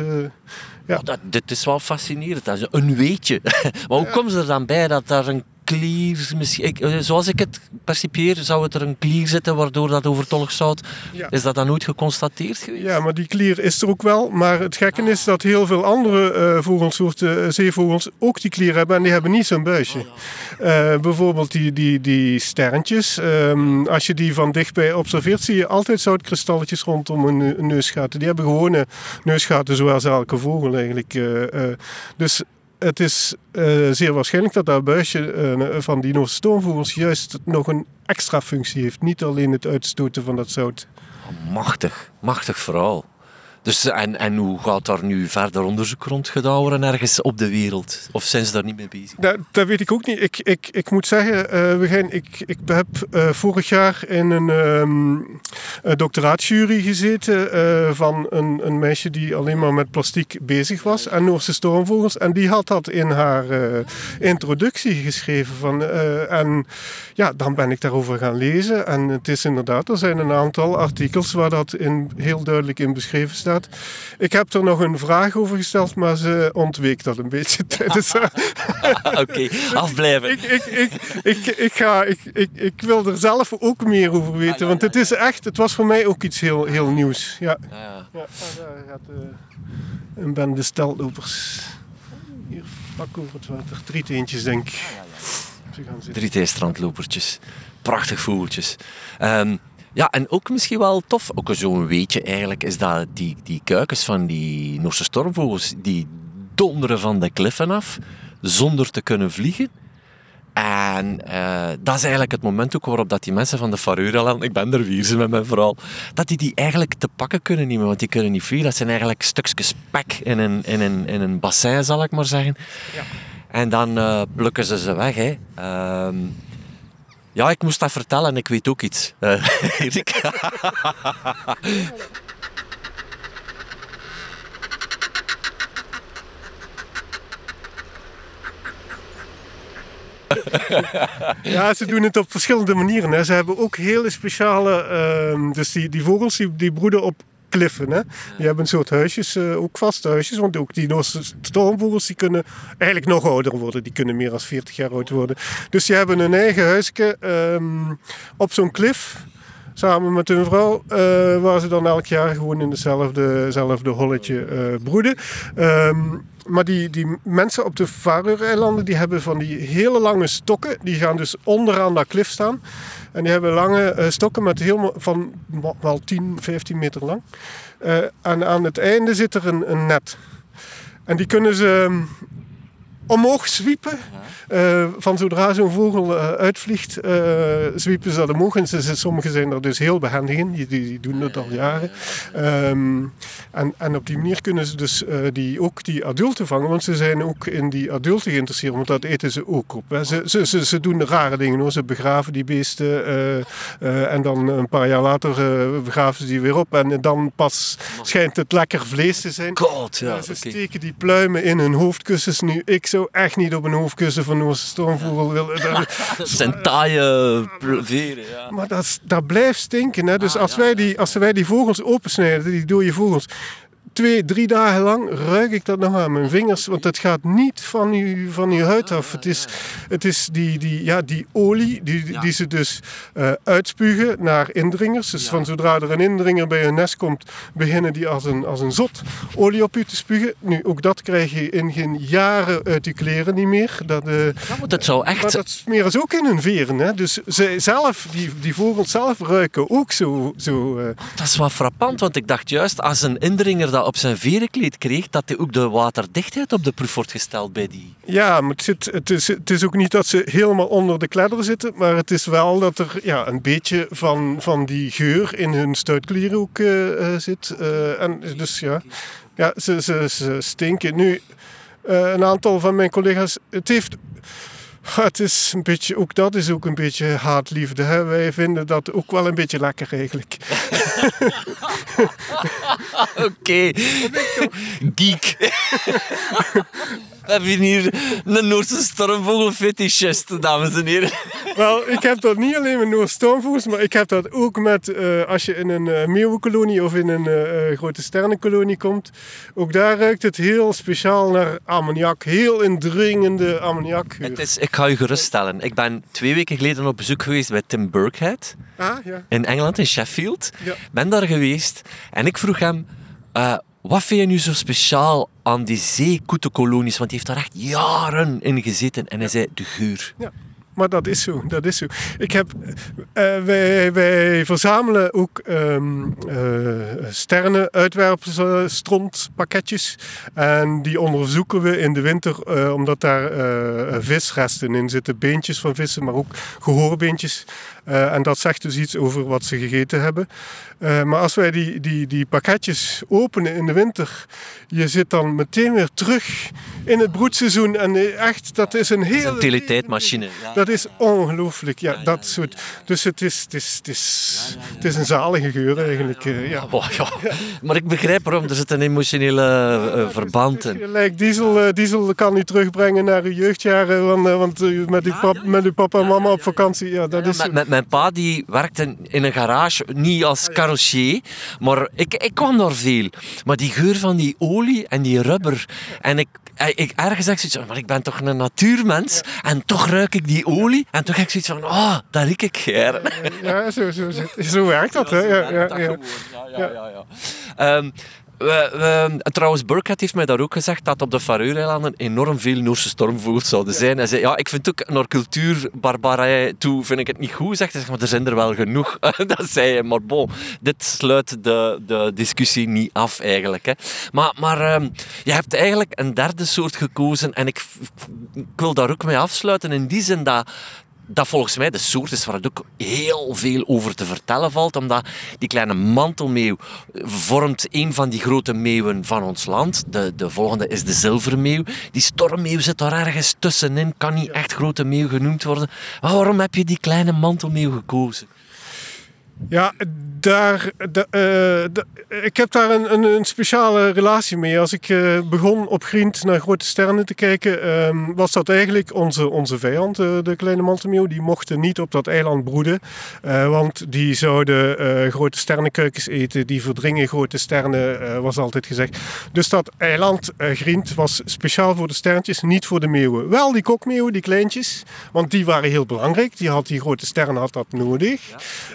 ja. Oh, dat, dit is wel fascinerend. Dat is een weetje. maar hoe komen ze er dan bij dat daar een klier, misschien, eh, zoals ik het percipieer, zou het er een klier zitten waardoor dat overtollig zout. Ja. Is dat dan nooit geconstateerd geweest? Ja, maar die klier is er ook wel. Maar het gekke is dat heel veel andere uh, vogelsoorten, uh, zeevogels, ook die klier hebben en die hebben niet zo'n buisje. Oh, ja. uh, bijvoorbeeld die, die, die sterntjes. Um, als je die van dichtbij observeert, zie je altijd zoutkristalletjes rondom een, een neusgaten. Die hebben gewone neusgaten zoals elke vogel eigenlijk. dus het is uh, zeer waarschijnlijk dat dat buisje uh, van die stoomvogels juist nog een extra functie heeft. Niet alleen het uitstoten van dat zout. machtig, machtig verhaal. Dus, en, hoe gaat daar nu verder onderzoek rond gedaan ergens op de wereld? Of zijn ze daar niet mee bezig? Dat, weet ik ook niet. Ik, ik, ik moet zeggen, uh, ik, ik heb uh, vorig jaar in een, um, gezeten uh, van een, een meisje die alleen maar met plastiek bezig was en Noorse stormvogels. En die had dat in haar introductie geschreven. Van, en ja, dan ben ik daarover gaan lezen. En het is inderdaad, er zijn een aantal artikels waar dat in, heel duidelijk in beschreven staat. Ik heb er nog een vraag over gesteld, maar ze ontweek dat een beetje tijdens. Oké, afblijven. Ik, ik, ik, ik, ik, ga, ik, ik, ik wil er zelf ook meer over weten, want het is echt, het was voor mij ook iets heel, heel nieuws. Ja. ja. ja daar gaat uh, een bende steltlopers. Hier vlak over het water. Drie teentjes, denk ik. Drie strandlopertjes. Prachtig vogeltjes. Um, ja, en ook misschien wel tof, ook zo'n weetje eigenlijk, is dat die, die kuikens van die Noorse stormvogels, die donderen van de kliffen af, zonder te kunnen vliegen. En uh, dat is eigenlijk het moment ook waarop dat die mensen van de Faroe-eilanden, ik ben er weer ze met mijn verhaal, dat die die eigenlijk te pakken kunnen nemen, want die kunnen niet vliegen. Dat zijn eigenlijk stukjes spek in een, in een, in een bassin, zal ik maar zeggen. Ja. En dan uh, plukken ze ze weg. Hè. Uh, ja, ik moest dat vertellen en ik weet ook iets. Uh, ja, ze doen het op verschillende manieren. Hè. Ze hebben ook hele speciale... Uh, dus die, die vogels die broeden op kliffen. Hè. Die hebben een soort huisjes, uh, ook vaste huisjes. Want ook die stormvogels die kunnen eigenlijk nog ouder worden. Die kunnen meer dan 40 jaar oud worden. Dus die hebben een eigen huisje um, op zo'n klif samen met hun vrouw, uh, waar ze dan elk jaar gewoon in hetzelfde, holletje uh, broeden. Um, maar die, die mensen op de Faroe-eilanden die hebben van die hele lange stokken. Die gaan dus onderaan dat klif staan. En die hebben lange uh, stokken met heel, van wel 10, 15 meter lang. Uh, en aan het einde zit er een, een net. En die kunnen ze omhoog zwiepen. Uh, van zodra zo'n vogel uh, uitvliegt, uh, zwiepen ze dat omhoog. En ze, sommigen zijn er dus heel behendig in, die, die, doen dat al jaren. Um, en, en op die manier kunnen ze dus die, ook die adulten vangen, want ze zijn ook in die adulten geïnteresseerd, want dat eten ze ook op. Hè. Ze, ze, ze, ze, doen rare dingen hoor. Ze begraven die beesten en dan een paar jaar later begraven ze die weer op. En dan pas schijnt het lekker vlees te zijn. God, ja, ze steken die pluimen in hun hoofdkussens nu. Ik zou echt niet op een hoofdkussen van Noorse stormvogel willen. Dat zijn taaie veren, ja. Maar dat, dat blijft stinken. Hè? Dus als, wij die, als wij die vogels opensnijden, die dode vogels, twee, drie dagen lang ruik ik dat nog aan mijn vingers. Want het gaat niet van je, van uw huid af. Het is, het is die, die, ja, die olie die, die ze dus uh, uitspugen naar indringers. Dus van zodra er een indringer bij hun nest komt, beginnen die als een, als een zot olie op u te spugen. Nu, ook dat krijg je in geen jaren uit je kleren niet meer. Dat, uh, ja, dat zou echt... Maar dat smeren ze ook in hun veren. Hè? Dus ze zelf, die, die vogels zelf ruiken ook zo... zo uh... Dat is wel frappant, want ik dacht juist, als een indringer dat op zijn verenkleed kreeg, dat hij ook de waterdichtheid op de proef wordt gesteld bij die. Ja, maar het, zit, het, is, het is ook niet dat ze helemaal onder de kledder zitten, maar het is wel dat er ja, een beetje van, van die geur in hun stuitklier ook uh, zit. Uh, en dus ja, ja ze, ze, stinken. Nu, een aantal van mijn collega's, het heeft het is een beetje, ook dat is ook een beetje haatliefde. Hè? Wij vinden dat ook wel een beetje lekker eigenlijk. Oké. Geek. We hebben hier een Noorse stormvogelfetischist, dames en heren. Wel, ik heb dat niet alleen met Noorse stormvogels, maar ik heb dat ook met uh, als je in een uh, meeuwenkolonie of in een uh, grote sternenkolonie komt. Ook daar ruikt het heel speciaal naar ammoniak. Heel indringende ammoniak. Het is, ik ga je geruststellen. Ik ben twee weken geleden op bezoek geweest bij Tim Burkhead. Ah, ja. In Engeland, in Sheffield. Ja. Ben daar geweest en ik vroeg hem wat vind je nu zo speciaal aan die zeekoetenkolonies? Want hij heeft daar echt jaren in gezeten. En hij zei, de geur. Ja. Maar dat is zo, dat is zo. Ik heb, uh, wij, verzamelen ook um, uh, sternen, uitwerpselen, strontpakketjes. En die onderzoeken we in de winter, uh, omdat daar visresten in zitten. Beentjes van vissen, maar ook gehoorbeentjes. en dat zegt dus iets over wat ze gegeten hebben. maar als wij die, die, die pakketjes openen in de winter, je zit dan meteen weer terug in het broedseizoen. En echt, dat is een hele... Een teletijdmachine. Ja dat is ongelooflijk. Ja, dat soort. Dus het is, het is, het is, het is een zalige geur eigenlijk. Eh, ja. Oh, ja. Maar ik begrijp waarom. Er zit een emotionele uh, verband in. Like diesel, uh, diesel kan u terugbrengen naar uw jeugdjaren. Want, want met, uw pap, met uw papa en mama op vakantie. Ja, dat is met, met, mijn pa die werkte in een garage, niet als carrossier. Maar ik, ik kwam daar veel. Maar die geur van die olie en die rubber. En ik, ik ergens zeg zoiets maar ik ben toch een natuurmens. En toch ruik ik die olie. En toen heb ik zoiets van, oh, dat riek ik Ja, zo, zo, zo, zo werkt dat. hè? Ja, ja, ja. ja, ja, ja, trouwens, Burkhardt heeft mij daar ook gezegd dat op de Faroe-eilanden enorm veel Noorse stormvogels zouden zijn. Hij zei, ja, ik vind ook naar cultuurbarbarij toe vind ik het niet goed. Zegt hij, maar er zijn er wel genoeg. dat zei hij, maar bon, dit sluit de, de discussie niet af eigenlijk. Hè. Maar, maar ehm, je hebt eigenlijk een derde soort gekozen en ik, ik wil daar ook mee afsluiten in die zin dat dat volgens mij de soort is waar het ook heel veel over te vertellen valt, omdat die kleine mantelmeeuw vormt een van die grote meeuwen van ons land. De, de volgende is de zilvermeeuw. Die stormmeeuw zit daar ergens tussenin, kan niet echt grote meeuw genoemd worden. Waarom heb je die kleine mantelmeeuw gekozen? Ja, daar, eh, ik heb daar een, een, een, speciale relatie mee. Als ik uh, begon op Grient naar grote sterren te kijken, uh, was dat eigenlijk onze, onze vijand, uh, de kleine mantelmeeuw. Die mochten niet op dat eiland broeden, want die zouden grote sternenkuikens eten. Die verdringen grote sterren, was altijd gezegd. Dus dat eiland Grient was speciaal voor de sterntjes, niet voor de meeuwen. Wel die kokmeeuwen, die kleintjes, want die waren heel belangrijk. Die, had, die grote sterren had dat nodig.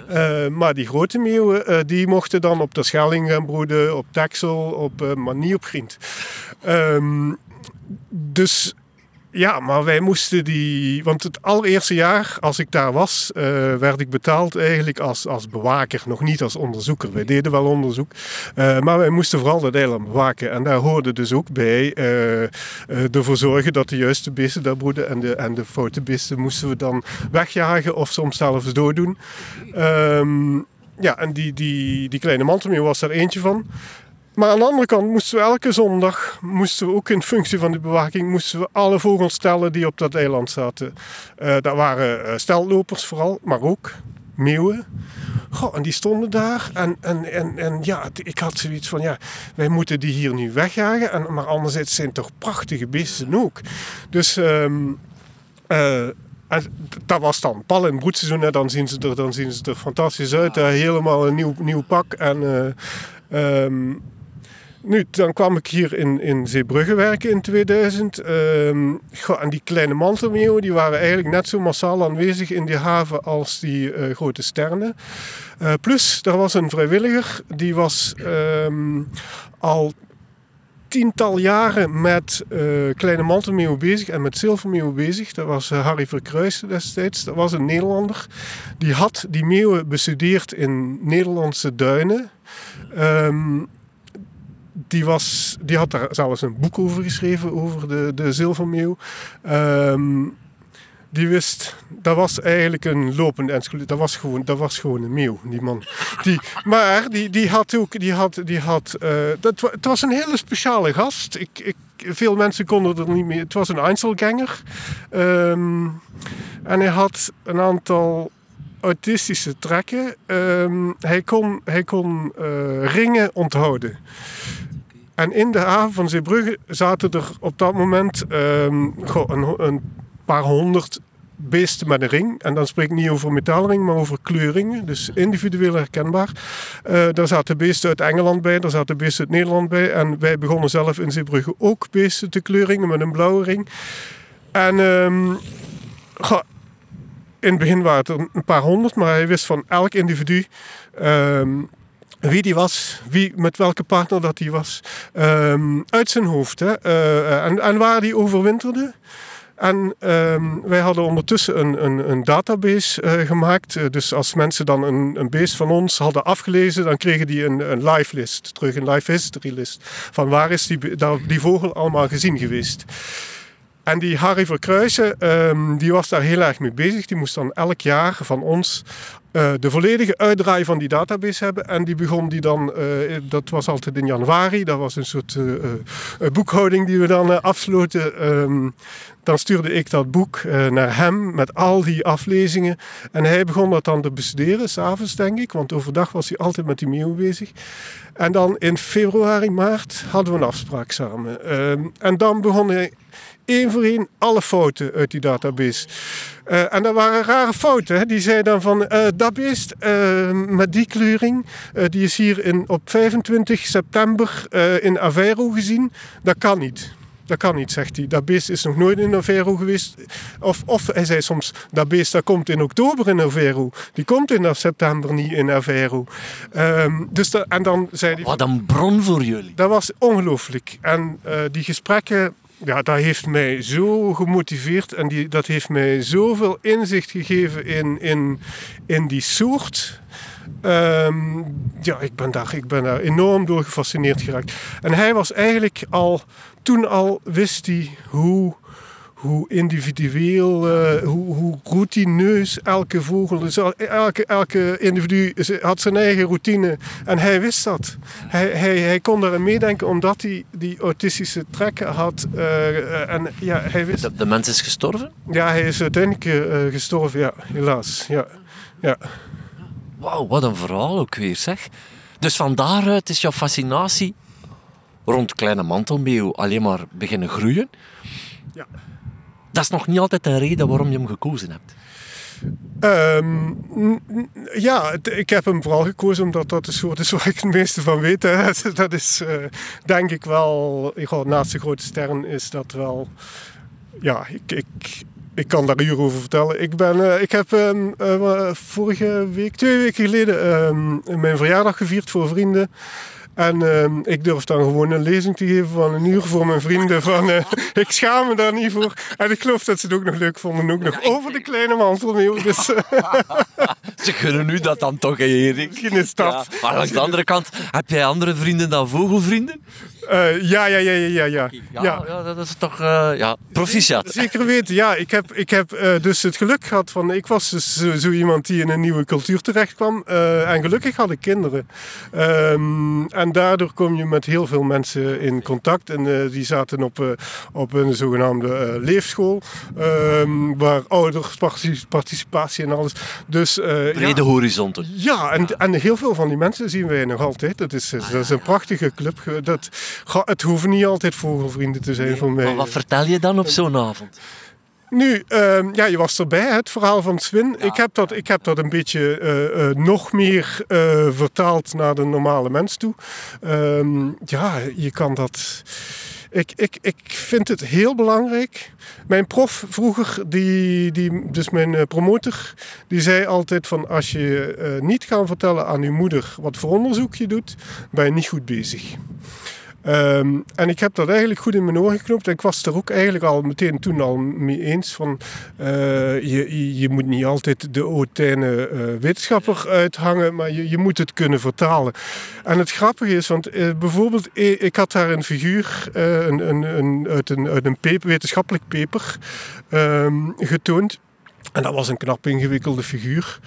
Ja, maar die grote meeuwen, die mochten dan op de Schelling gaan broeden, op Texel, op, uh, maar niet op Griend. Um, dus ja, maar wij moesten die. Want het allereerste jaar, als ik daar was, uh, werd ik betaald eigenlijk als, als bewaker, nog niet als onderzoeker. Wij deden wel onderzoek, uh, maar wij moesten vooral dat eiland bewaken. En daar hoorde dus ook bij uh, ervoor zorgen dat de juiste beesten daar broeden en de, en de foute beesten moesten we dan wegjagen of soms zelfs dooddoen. Um, ja, en die, die, die kleine mantelmeeuw was daar eentje van. Maar aan de andere kant moesten we elke zondag, moesten we ook in functie van de bewaking, moesten we alle vogels tellen die op dat eiland zaten. Uh, dat waren uh, steltlopers vooral, maar ook meeuwen. Goh, en die stonden daar. En, en, en, en ja, ik had zoiets van, ja, wij moeten die hier nu wegjagen. En, maar anderzijds zijn het toch prachtige beesten ook. Dus... Um, dat was dan pal in het broedseizoen. Dan, zien ze er, dan zien ze er fantastisch uit. helemaal een nieuw, nieuw pak. En uh, um, nu, dan kwam ik hier in, in Zeebrugge werken in 2000. Um, en die kleine mantelmeeuwen die waren eigenlijk net zo massaal aanwezig in die haven als die uh, grote sterren. Uh, plus, er was een vrijwilliger die was um, al tiental jaren met uh, kleine mantelmeeuwen bezig en met zilvermeeuwen bezig. Dat was uh, Harry Verkruijs destijds. Dat was een Nederlander. Die had die meeuwen bestudeerd in Nederlandse duinen. Um, die, was, die had daar zelfs een boek over geschreven, over de, de zilvermeeuw. Um, die wist, dat was eigenlijk een lopende encyclopedie. Dat was gewoon, dat was gewoon een meeuw, die man. Die, maar die, die had ook, die had, die had, uh, dat, het was een hele speciale gast. Ik, ik, veel mensen konden er niet meer, het was een Einzelganger. Um, en hij had een aantal autistische trekken. Um, hij kon, hij kon uh, ringen onthouden. En in de haven van Zeebrugge zaten er op dat moment um, een, een paar honderd beesten met een ring. En dan spreek ik niet over metaalring, maar over kleuringen. Dus individueel herkenbaar. Uh, daar zaten beesten uit Engeland bij, daar zaten beesten uit Nederland bij. En wij begonnen zelf in Zeebrugge ook beesten te kleuringen met een blauwe ring. En um, in het begin waren het een paar honderd, maar hij wist van elk individu. Um, wie die was, wie, met welke partner dat hij was, um, uit zijn hoofd. Hè. Uh, en, en waar die overwinterde. En um, wij hadden ondertussen een, een, een database uh, gemaakt. Uh, dus als mensen dan een, een beest van ons hadden afgelezen, dan kregen die een, een live list, terug een live history list. Van waar is die, die vogel allemaal gezien geweest. En die Harry Verkruijsen, um, die was daar heel erg mee bezig. Die moest dan elk jaar van ons uh, de volledige uitdraai van die database hebben. En die begon die dan, uh, dat was altijd in januari, dat was een soort uh, boekhouding die we dan afsloten. Um, dan stuurde ik dat boek naar hem met al die aflezingen. En hij begon dat dan te bestuderen, s'avonds denk ik, want overdag was hij altijd met die meeuw bezig. En dan in februari, maart hadden we een afspraak samen. Uh, en dan begon hij één voor één alle fouten uit die database. Uh, en dat waren rare fouten. Hè. Die zei dan van, uh, dat beest uh, met die kleuring, die is hier in, op 25 september in Aveiro gezien. Dat kan niet. Dat kan niet, zegt hij. Dat beest is nog nooit in Aveiro geweest. Of, of hij zei soms, dat beest dat komt in oktober in Aveiro. Die komt in september niet in Aveiro. Ehm, dus dat, en dan zei hij... Wat een bron voor jullie. Dat was ongelooflijk. En die gesprekken ja, dat heeft mij zo gemotiveerd en die, dat heeft mij zoveel inzicht gegeven in, in, in die soort. Um, ja, ik ben, daar, ik ben daar enorm door gefascineerd geraakt. En hij was eigenlijk al, toen al wist hij hoe hoe individueel, uh, hoe, hoe routineus elke vogel is. Elke, elke individu had zijn eigen routine en hij wist dat. Hij, hij, hij kon daarin meedenken omdat hij die autistische trekken had. Uh, en, ja, hij wist... de, de, mens is gestorven? Ja, hij is uiteindelijk uh, gestorven, ja, helaas. Ja. Ja. Wauw, wat een verhaal ook weer, zeg. Dus van daaruit is jouw fascinatie rond kleine mantelmeeuw alleen maar beginnen groeien. Ja dat is nog niet altijd een reden waarom je hem gekozen hebt. Um, ja, ik heb hem vooral gekozen omdat dat de soort is waar ik het meeste van weet. Hè. Dat is uh, denk ik wel, naast de grote sterren is dat wel, ja, ik, ik, ik kan daar uren over vertellen. Ik, ben, uh, ik heb um, uh, vorige week, twee weken geleden, um, mijn verjaardag gevierd voor vrienden. En uh, ik durf dan gewoon een lezing te geven van een uur voor mijn vrienden. Van, uh, ik schaam me daar niet voor. En ik geloof dat ze het ook nog leuk vonden. Ook nog over de kleine mantelmeeuw. Dus, uh, ze kunnen nu dat dan toch, Erik? Misschien is dat. Ja, maar aan de andere kant, heb jij andere vrienden dan vogelvrienden? Uh, ja, ja, ja, ja, ja. Ja, ja. dat is toch uh, ja, proficiat. Zeker weten, ja. Ik heb, ik heb uh, dus het geluk gehad van... Ik was dus zo, zo iemand die in een nieuwe cultuur terecht kwam. en gelukkig had ik kinderen. Um, en daardoor kom je met heel veel mensen in contact. En die zaten op, op een zogenaamde leefschool. Um, waar ouderparticipatie en alles. Dus, Brede ja, horizonten. Ja, en, en heel veel van die mensen zien wij nog altijd. Dat is, dat is een prachtige club. Dat, het hoeven niet altijd vogelvrienden te zijn voor mij. Maar wat vertel je dan op zo'n avond? Nu, uh, ja, je was erbij, het verhaal van Swin. Ja. Ik, heb dat, ik heb dat een beetje uh, uh, nog meer vertaald naar de normale mens toe. Ehm, ja, je kan dat... Ik, ik, ik vind het heel belangrijk. Mijn prof vroeger, die, die, dus mijn promotor, die zei altijd van als je niet gaat vertellen aan je moeder wat voor onderzoek je doet, ben je niet goed bezig. Um, en ik heb dat eigenlijk goed in mijn oren. En ik was er ook eigenlijk al meteen toen al mee eens van... Uh, je, je moet niet altijd de hautaine uh, wetenschapper uithangen, maar je, je moet het kunnen vertalen. En het grappige is, want uh, bijvoorbeeld, ik had daar een figuur een, een, een, uit een, uit een paper, wetenschappelijk paper um, getoond. En dat was een knap ingewikkelde figuur.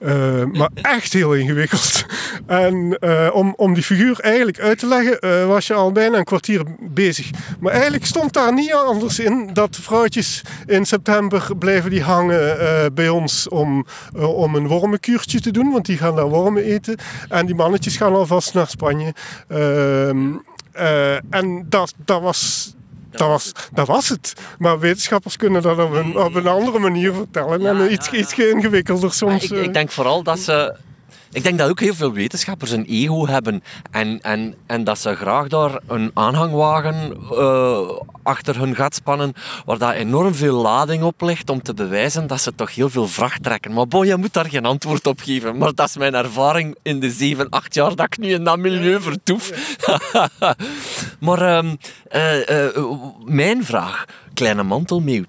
Uh, maar echt heel ingewikkeld. En uh, om, om die figuur eigenlijk uit te leggen, uh, was je al bijna een kwartier bezig. Maar eigenlijk stond daar niet anders in dat vrouwtjes in september blijven die hangen bij ons om, om een wormenkuurtje te doen. Want die gaan daar wormen eten. En die mannetjes gaan alvast naar Spanje. Ehm, en dat, dat was dat was, dat was het. Maar wetenschappers kunnen dat op een, op een andere manier vertellen. En iets, iets ingewikkelder soms. Ik, ik, eh. denk vooral dat ze ik denk dat ook heel veel wetenschappers een ego hebben en, en, en dat ze graag daar een aanhangwagen uh, achter hun gat spannen waar dat enorm veel lading op ligt om te bewijzen dat ze toch heel veel vracht trekken. Maar bon, je moet daar geen antwoord op geven. Maar dat is mijn ervaring in de 7, 8 jaar dat ik nu in dat milieu vertoef. maar um, uh, uh, mijn vraag, kleine mantelmeeuw.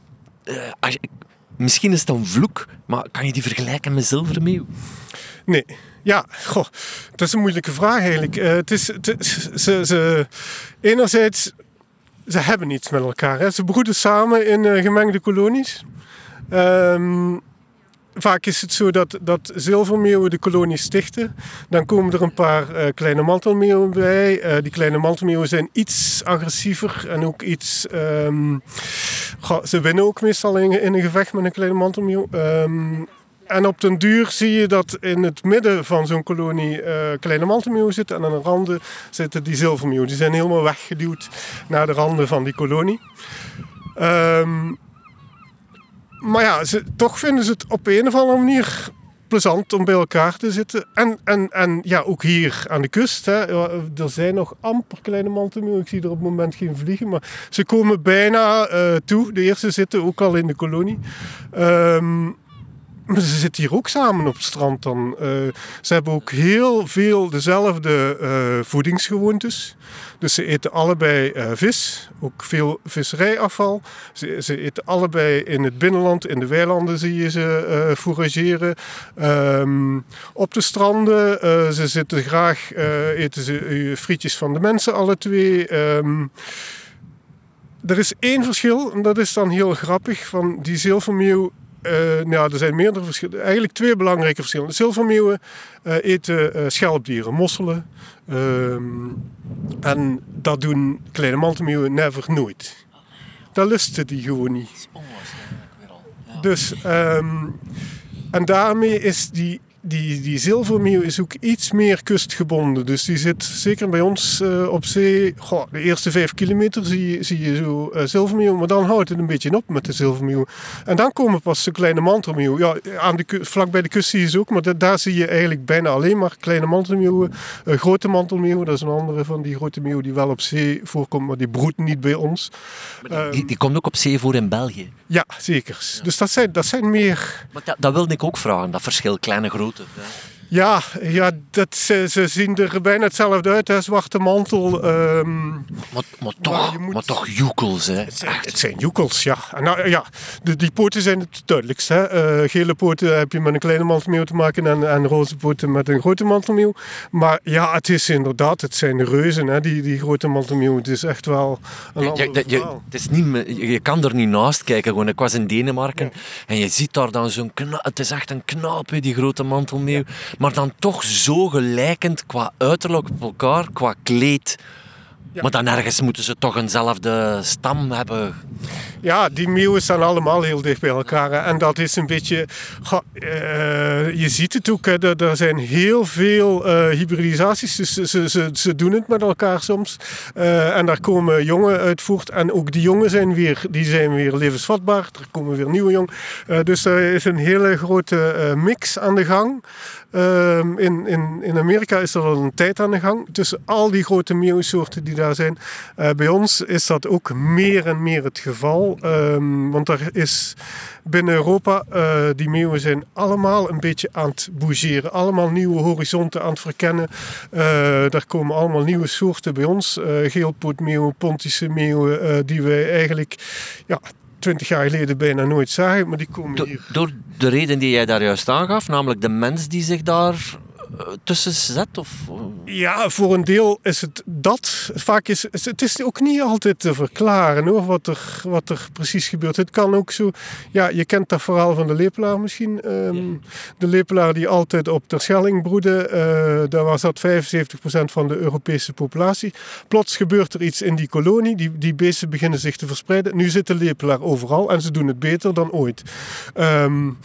Misschien is het een vloek, maar kan je die vergelijken met zilvermeeuw? Nee. Ja, goh, dat is een moeilijke vraag eigenlijk. Uh, het is, ze, ze, enerzijds, ze hebben iets met elkaar. Hè. Ze broeden samen in uh, gemengde kolonies. Um, vaak is het zo dat, dat zilvermeeuwen de kolonie stichten. Dan komen er een paar uh, kleine mantelmeeuwen bij. Die kleine mantelmeeuwen zijn iets agressiever en ook iets... Um, ze winnen ook meestal in, een gevecht met een kleine mantelmeeuw. Um, en op den duur zie je dat in het midden van zo'n kolonie uh, kleine mantelmeeuwen zitten. En aan de randen zitten die zilvermeeuwen. Die zijn helemaal weggeduwd naar de randen van die kolonie. Um, maar ja, ze, toch vinden ze het op een of andere manier plezant om bij elkaar te zitten. En, en, en ja, ook hier aan de kust. Hè, er zijn nog amper kleine mantelmeeuwen. Ik zie er op het moment geen vliegen. Maar ze komen bijna uh, toe. De eerste zitten ook al in de kolonie. Um, ze zitten hier ook samen op het strand dan. Uh, ze hebben ook heel veel dezelfde uh, voedingsgewoontes. Dus ze eten allebei uh, vis, ook veel visserijafval. Ze, ze, eten allebei in het binnenland, in de weilanden zie je ze fourageren. Um, op de stranden, ze zitten graag, eten ze frietjes van de mensen alle twee. Um, er is één verschil, en dat is dan heel grappig, van die zilvermeeuw uh, nou, er zijn meerdere verschillen. Eigenlijk twee belangrijke verschillen. Zilvermeeuwen uh, eten uh, schelpdieren, mosselen. Ehm, en dat doen kleine mantelmeeuwen never nooit. Dat lusten die gewoon niet. Dus, um, en daarmee is die die, die zilvermeeuw is ook iets meer kustgebonden. Dus die zit zeker bij ons uh, op zee. Goh, de eerste vijf kilometer zie, zie je zo uh, zilvermeeuw. Maar dan houdt het een beetje op met de zilvermeeuw. En dan komen pas de kleine mantelmeeuw. Ja, aan de, vlak bij de kust zie je ze ook. Maar de, daar zie je eigenlijk bijna alleen maar kleine mantelmeeuwen. Uh, grote mantelmeeuw, dat is een andere van die grote meeuw die wel op zee voorkomt. Maar die broedt niet bij ons. Die, die, die, komt ook op zee voor in België? Ja, zeker. Ja. Dus dat zijn, dat zijn meer... Maar dat, dat wilde ik ook vragen, dat verschil kleine grote of that. Ja, ja dat, ze, ze, zien er bijna hetzelfde uit, hè, zwarte mantel. Um, maar, maar, toch, maar, moet... toch joekels, hè? Het zijn, het zijn joekels, ja. Nou, ja de, die poten zijn het duidelijkst. Hè. Uh, gele poten heb je met een kleine mantelmeeuw te maken en, en roze poten met een grote mantelmeeuw. Maar ja, het is inderdaad, het zijn reuzen, hè, die, die grote mantelmeeuw. Het is echt wel een ja, je, je, het is niet, je kan er niet naast kijken. Gewoon. Ik was in Denemarken ja. en je ziet daar dan zo'n Het is echt een knaap, die grote mantelmeeuw. Maar dan toch zo gelijkend qua uiterlijk op elkaar, qua kleed. Ja. Maar dan ergens moeten ze toch eenzelfde stam hebben. Ja, die meeuwen staan allemaal heel dicht bij elkaar. En dat is een beetje... Uh, je ziet het ook, er zijn heel veel uh, hybridisaties. Dus ze, ze, ze doen het met elkaar soms. Uh, en daar komen jongen uit voort. En ook die jongen zijn weer, die zijn weer levensvatbaar. Er komen weer nieuwe jongen. dus er is een hele grote mix aan de gang. Um, in, in, in Amerika is er al een tijd aan de gang tussen al die grote meeuwsoorten die daar zijn. Bij ons is dat ook meer en meer het geval. Um, want er is binnen Europa, uh, die meeuwen zijn allemaal een beetje aan het bougeren. Allemaal nieuwe horizonten aan het verkennen. Uh, daar komen allemaal nieuwe soorten bij ons. geelpootmeeuwen, pontische meeuwen, die wij eigenlijk ja, twintig jaar geleden bijna nooit zagen, maar die komen Do, hier. Door de reden die jij daar juist aangaf, namelijk de mens die zich daar eh, tussen zet? Of? Ja, voor een deel is het dat. Vaak is het is ook niet altijd te verklaren hoor, wat, er, wat er precies gebeurt. Het kan ook zo. Ja, je kent dat verhaal van de lepelaar misschien. Um, ja. De lepelaar die altijd op Terschelling broedde. Uh, daar was dat 75% van de Europese populatie. Plots gebeurt er iets in die kolonie. Die, die beesten beginnen zich te verspreiden. Nu zit de lepelaar overal en ze doen het beter dan ooit. Um,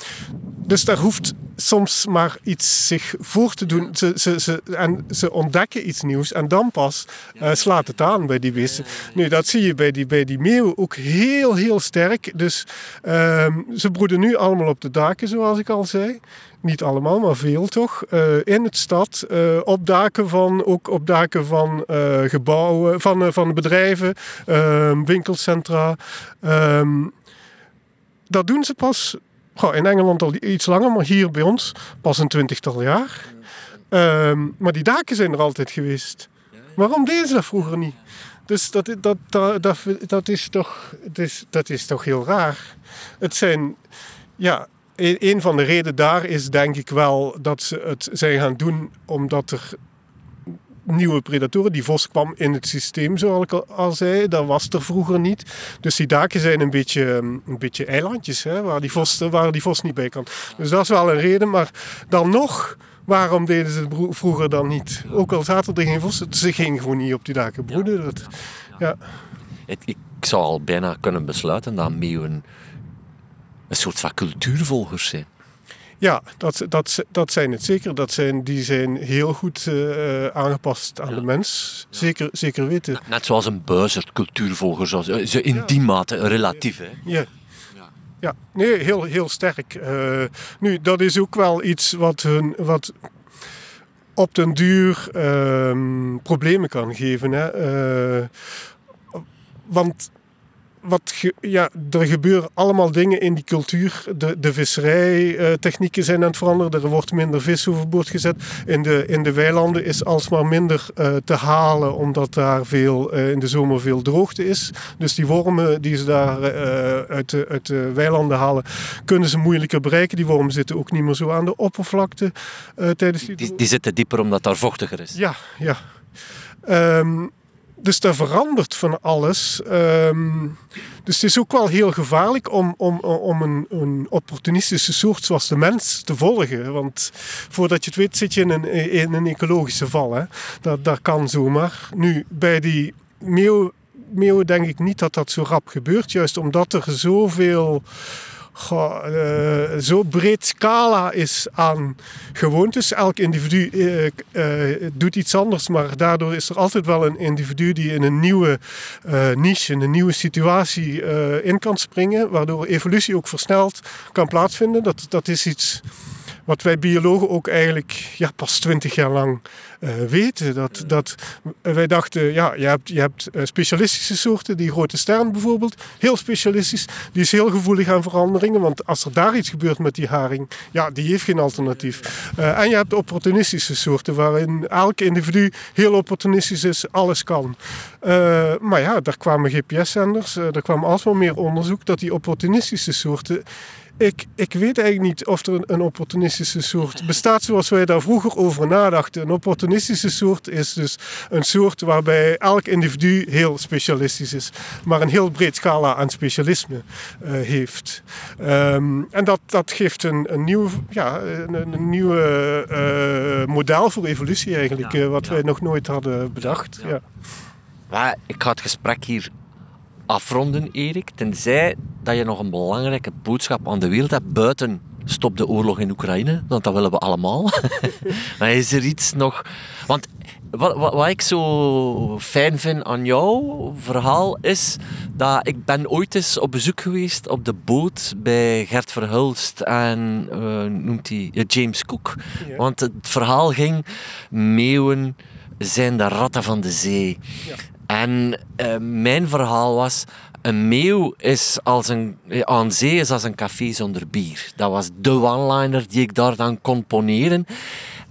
dus daar hoeft soms maar iets zich voor te doen. Ze, ze, ze, en ze ontdekken iets nieuws en dan pas uh, slaat het aan bij die beesten. Nu, dat zie je bij die, bij die meeuwen ook heel, heel sterk. Dus uh, ze broeden nu allemaal op de daken, zoals ik al zei. Niet allemaal, maar veel toch. Uh, in het stad, uh, op daken van, ook op daken van uh, gebouwen, van, van bedrijven, ehm, winkelcentra. Um, dat doen ze pas Goh, in Engeland al iets langer, maar hier bij ons pas een twintigtal jaar. Um, maar die daken zijn er altijd geweest. Waarom deden ze dat vroeger niet? Dus dat, dat, dat, dat, dat, is, toch, dat, is, dat is toch heel raar. Het zijn, ja, een van de redenen daar is denk ik wel dat ze het zijn gaan doen omdat er nieuwe predatoren. Die vos kwam in het systeem, zoals ik al zei. Dat was er vroeger niet. Dus die daken zijn een beetje, een beetje eilandjes hè, waar, die vos, waar die vos niet bij kan. Dus dat is wel een reden. Maar dan nog, waarom deden ze het vroeger dan niet? Ook al zaten er geen vossen, ze gingen gewoon niet op die daken broeden. Dat, ja. Ik zou al bijna kunnen besluiten dat meeuwen een soort van cultuurvolgers zijn. Ja, dat, dat, dat zijn het zeker. Dat zijn, die zijn heel goed uh, aangepast aan ja. de mens. Zeker, zeker weten. Net zoals een buizerd cultuurvolger, zoals, zo in ja. die mate relatief. Hè? Ja. ja. Nee, heel, heel sterk. Uh, nu, dat is ook wel iets wat, hun, wat op den duur uh, problemen kan geven. Hè? Want wat ja, er gebeuren allemaal dingen in die cultuur. De, de visserijtechnieken zijn aan het veranderen. Er wordt minder vis overboord gezet. In de, in de weilanden is alsmaar minder uh, te halen, omdat daar veel, uh, in de zomer veel droogte is. Dus die wormen die ze daar uh, uit, de, uit de weilanden halen, kunnen ze moeilijker bereiken. Die wormen zitten ook niet meer zo aan de oppervlakte tijdens die... die... Die zitten dieper omdat daar vochtiger is. Ja, ja. Um, dus daar verandert van alles. Um, dus het is ook wel heel gevaarlijk om, om, om een, een, opportunistische soort zoals de mens te volgen. Want voordat je het weet zit je in een, in een ecologische val. Hè. Dat, dat kan zomaar. Nu, bij die meeuwen meeuw denk ik niet dat dat zo rap gebeurt. Juist omdat er zoveel Uh, zo breed scala is aan gewoontes. Elk individu uh, uh, doet iets anders, maar daardoor is er altijd wel een individu die in een nieuwe niche, in een nieuwe situatie in kan springen, waardoor evolutie ook versneld kan plaatsvinden. Dat, dat is iets wat wij biologen ook eigenlijk ja, pas twintig jaar lang uh, weten. Dat, dat, wij dachten, ja, je hebt, je hebt uh, specialistische soorten, die grote stern bijvoorbeeld, heel specialistisch. Die is heel gevoelig aan veranderingen, want als er daar iets gebeurt met die haring, ja, die heeft geen alternatief. Uh, en je hebt opportunistische soorten, waarin elk individu heel opportunistisch is, alles kan. maar ja, daar kwamen GPS-zenders, er kwam alsmaar meer onderzoek dat die opportunistische soorten ik, ik weet eigenlijk niet of er een, opportunistische soort bestaat zoals wij daar vroeger over nadachten. Een opportunistische soort is dus een soort waarbij elk individu heel specialistisch is, maar een heel breed scala aan specialisme uh, heeft. Um, en dat, dat geeft een, een nieuw ja, een, een nieuwe uh, model voor evolutie eigenlijk, ja, uh, wat ja. wij nog nooit hadden bedacht. Ja, maar ik ga het gesprek hier afronden, Erik. Tenzij dat je nog een belangrijke boodschap aan de wereld hebt buiten stop de oorlog in Oekraïne, want dat willen we allemaal. maar is er iets nog... Want wat, wat, wat, ik zo fijn vind aan jouw verhaal is dat ik ben ooit eens op bezoek geweest op de boot bij Gert Verhulst en uh, noemt hij James Cook. Ja. Want het verhaal ging meeuwen zijn de ratten van de zee. Ja. En uh, mijn verhaal was, een meeuw is als een, aan zee is als een café zonder bier. Dat was de one-liner die ik daar dan kon poneren.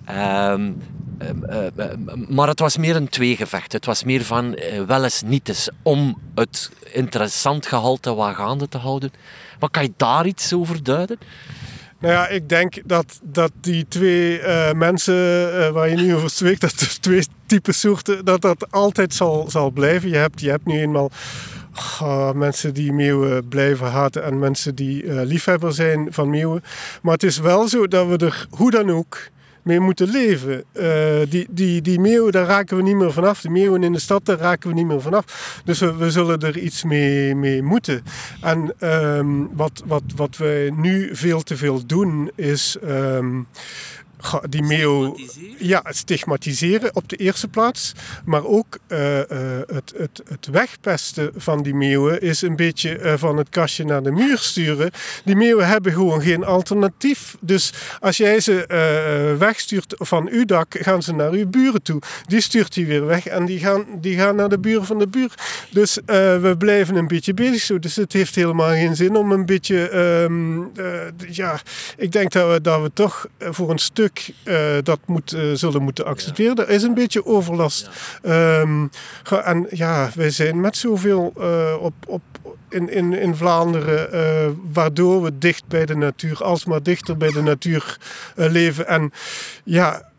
Um, uh, uh, maar het was meer een tweegevecht. Het was meer van wel eens niet om het interessant gehalte wat gaande te houden. Maar kan je daar iets over duiden? Nou ja, ik denk dat, dat die twee uh, mensen uh, waar je nu over spreekt, dat twee typen soorten, dat dat altijd zal, zal blijven. Je hebt, je hebt nu eenmaal mensen die meeuwen blijven haten en mensen die uh, liefhebber zijn van meeuwen. Maar het is wel zo dat we er hoe dan ook mee moeten leven. Uh, die, die, die meeuwen, daar raken we niet meer vanaf. De meeuwen in de stad, daar raken we niet meer vanaf. Dus we, we zullen er iets mee, mee moeten. En um, wat, wat, wat wij nu veel te veel doen, is... Um, die meeuw ja, stigmatiseren op de eerste plaats. Maar ook uh, uh, het, het, het wegpesten van die meeuwen is een beetje uh, van het kastje naar de muur sturen. Die meeuwen hebben gewoon geen alternatief. Dus als jij ze wegstuurt van uw dak, gaan ze naar uw buren toe. Die stuurt hij weer weg en die gaan, die gaan naar de buren van de buur. Dus we blijven een beetje bezig zo. Dus het heeft helemaal geen zin om een beetje... Um, ja, ik denk dat we, dat we toch voor een stuk uh, dat moet, uh, zullen moeten accepteren. Er is een beetje overlast. Ja. Um, en ja, wij zijn met zoveel uh, op, op, in, in, in Vlaanderen, waardoor we dicht bij de natuur, alsmaar dichter bij de natuur leven. En ja,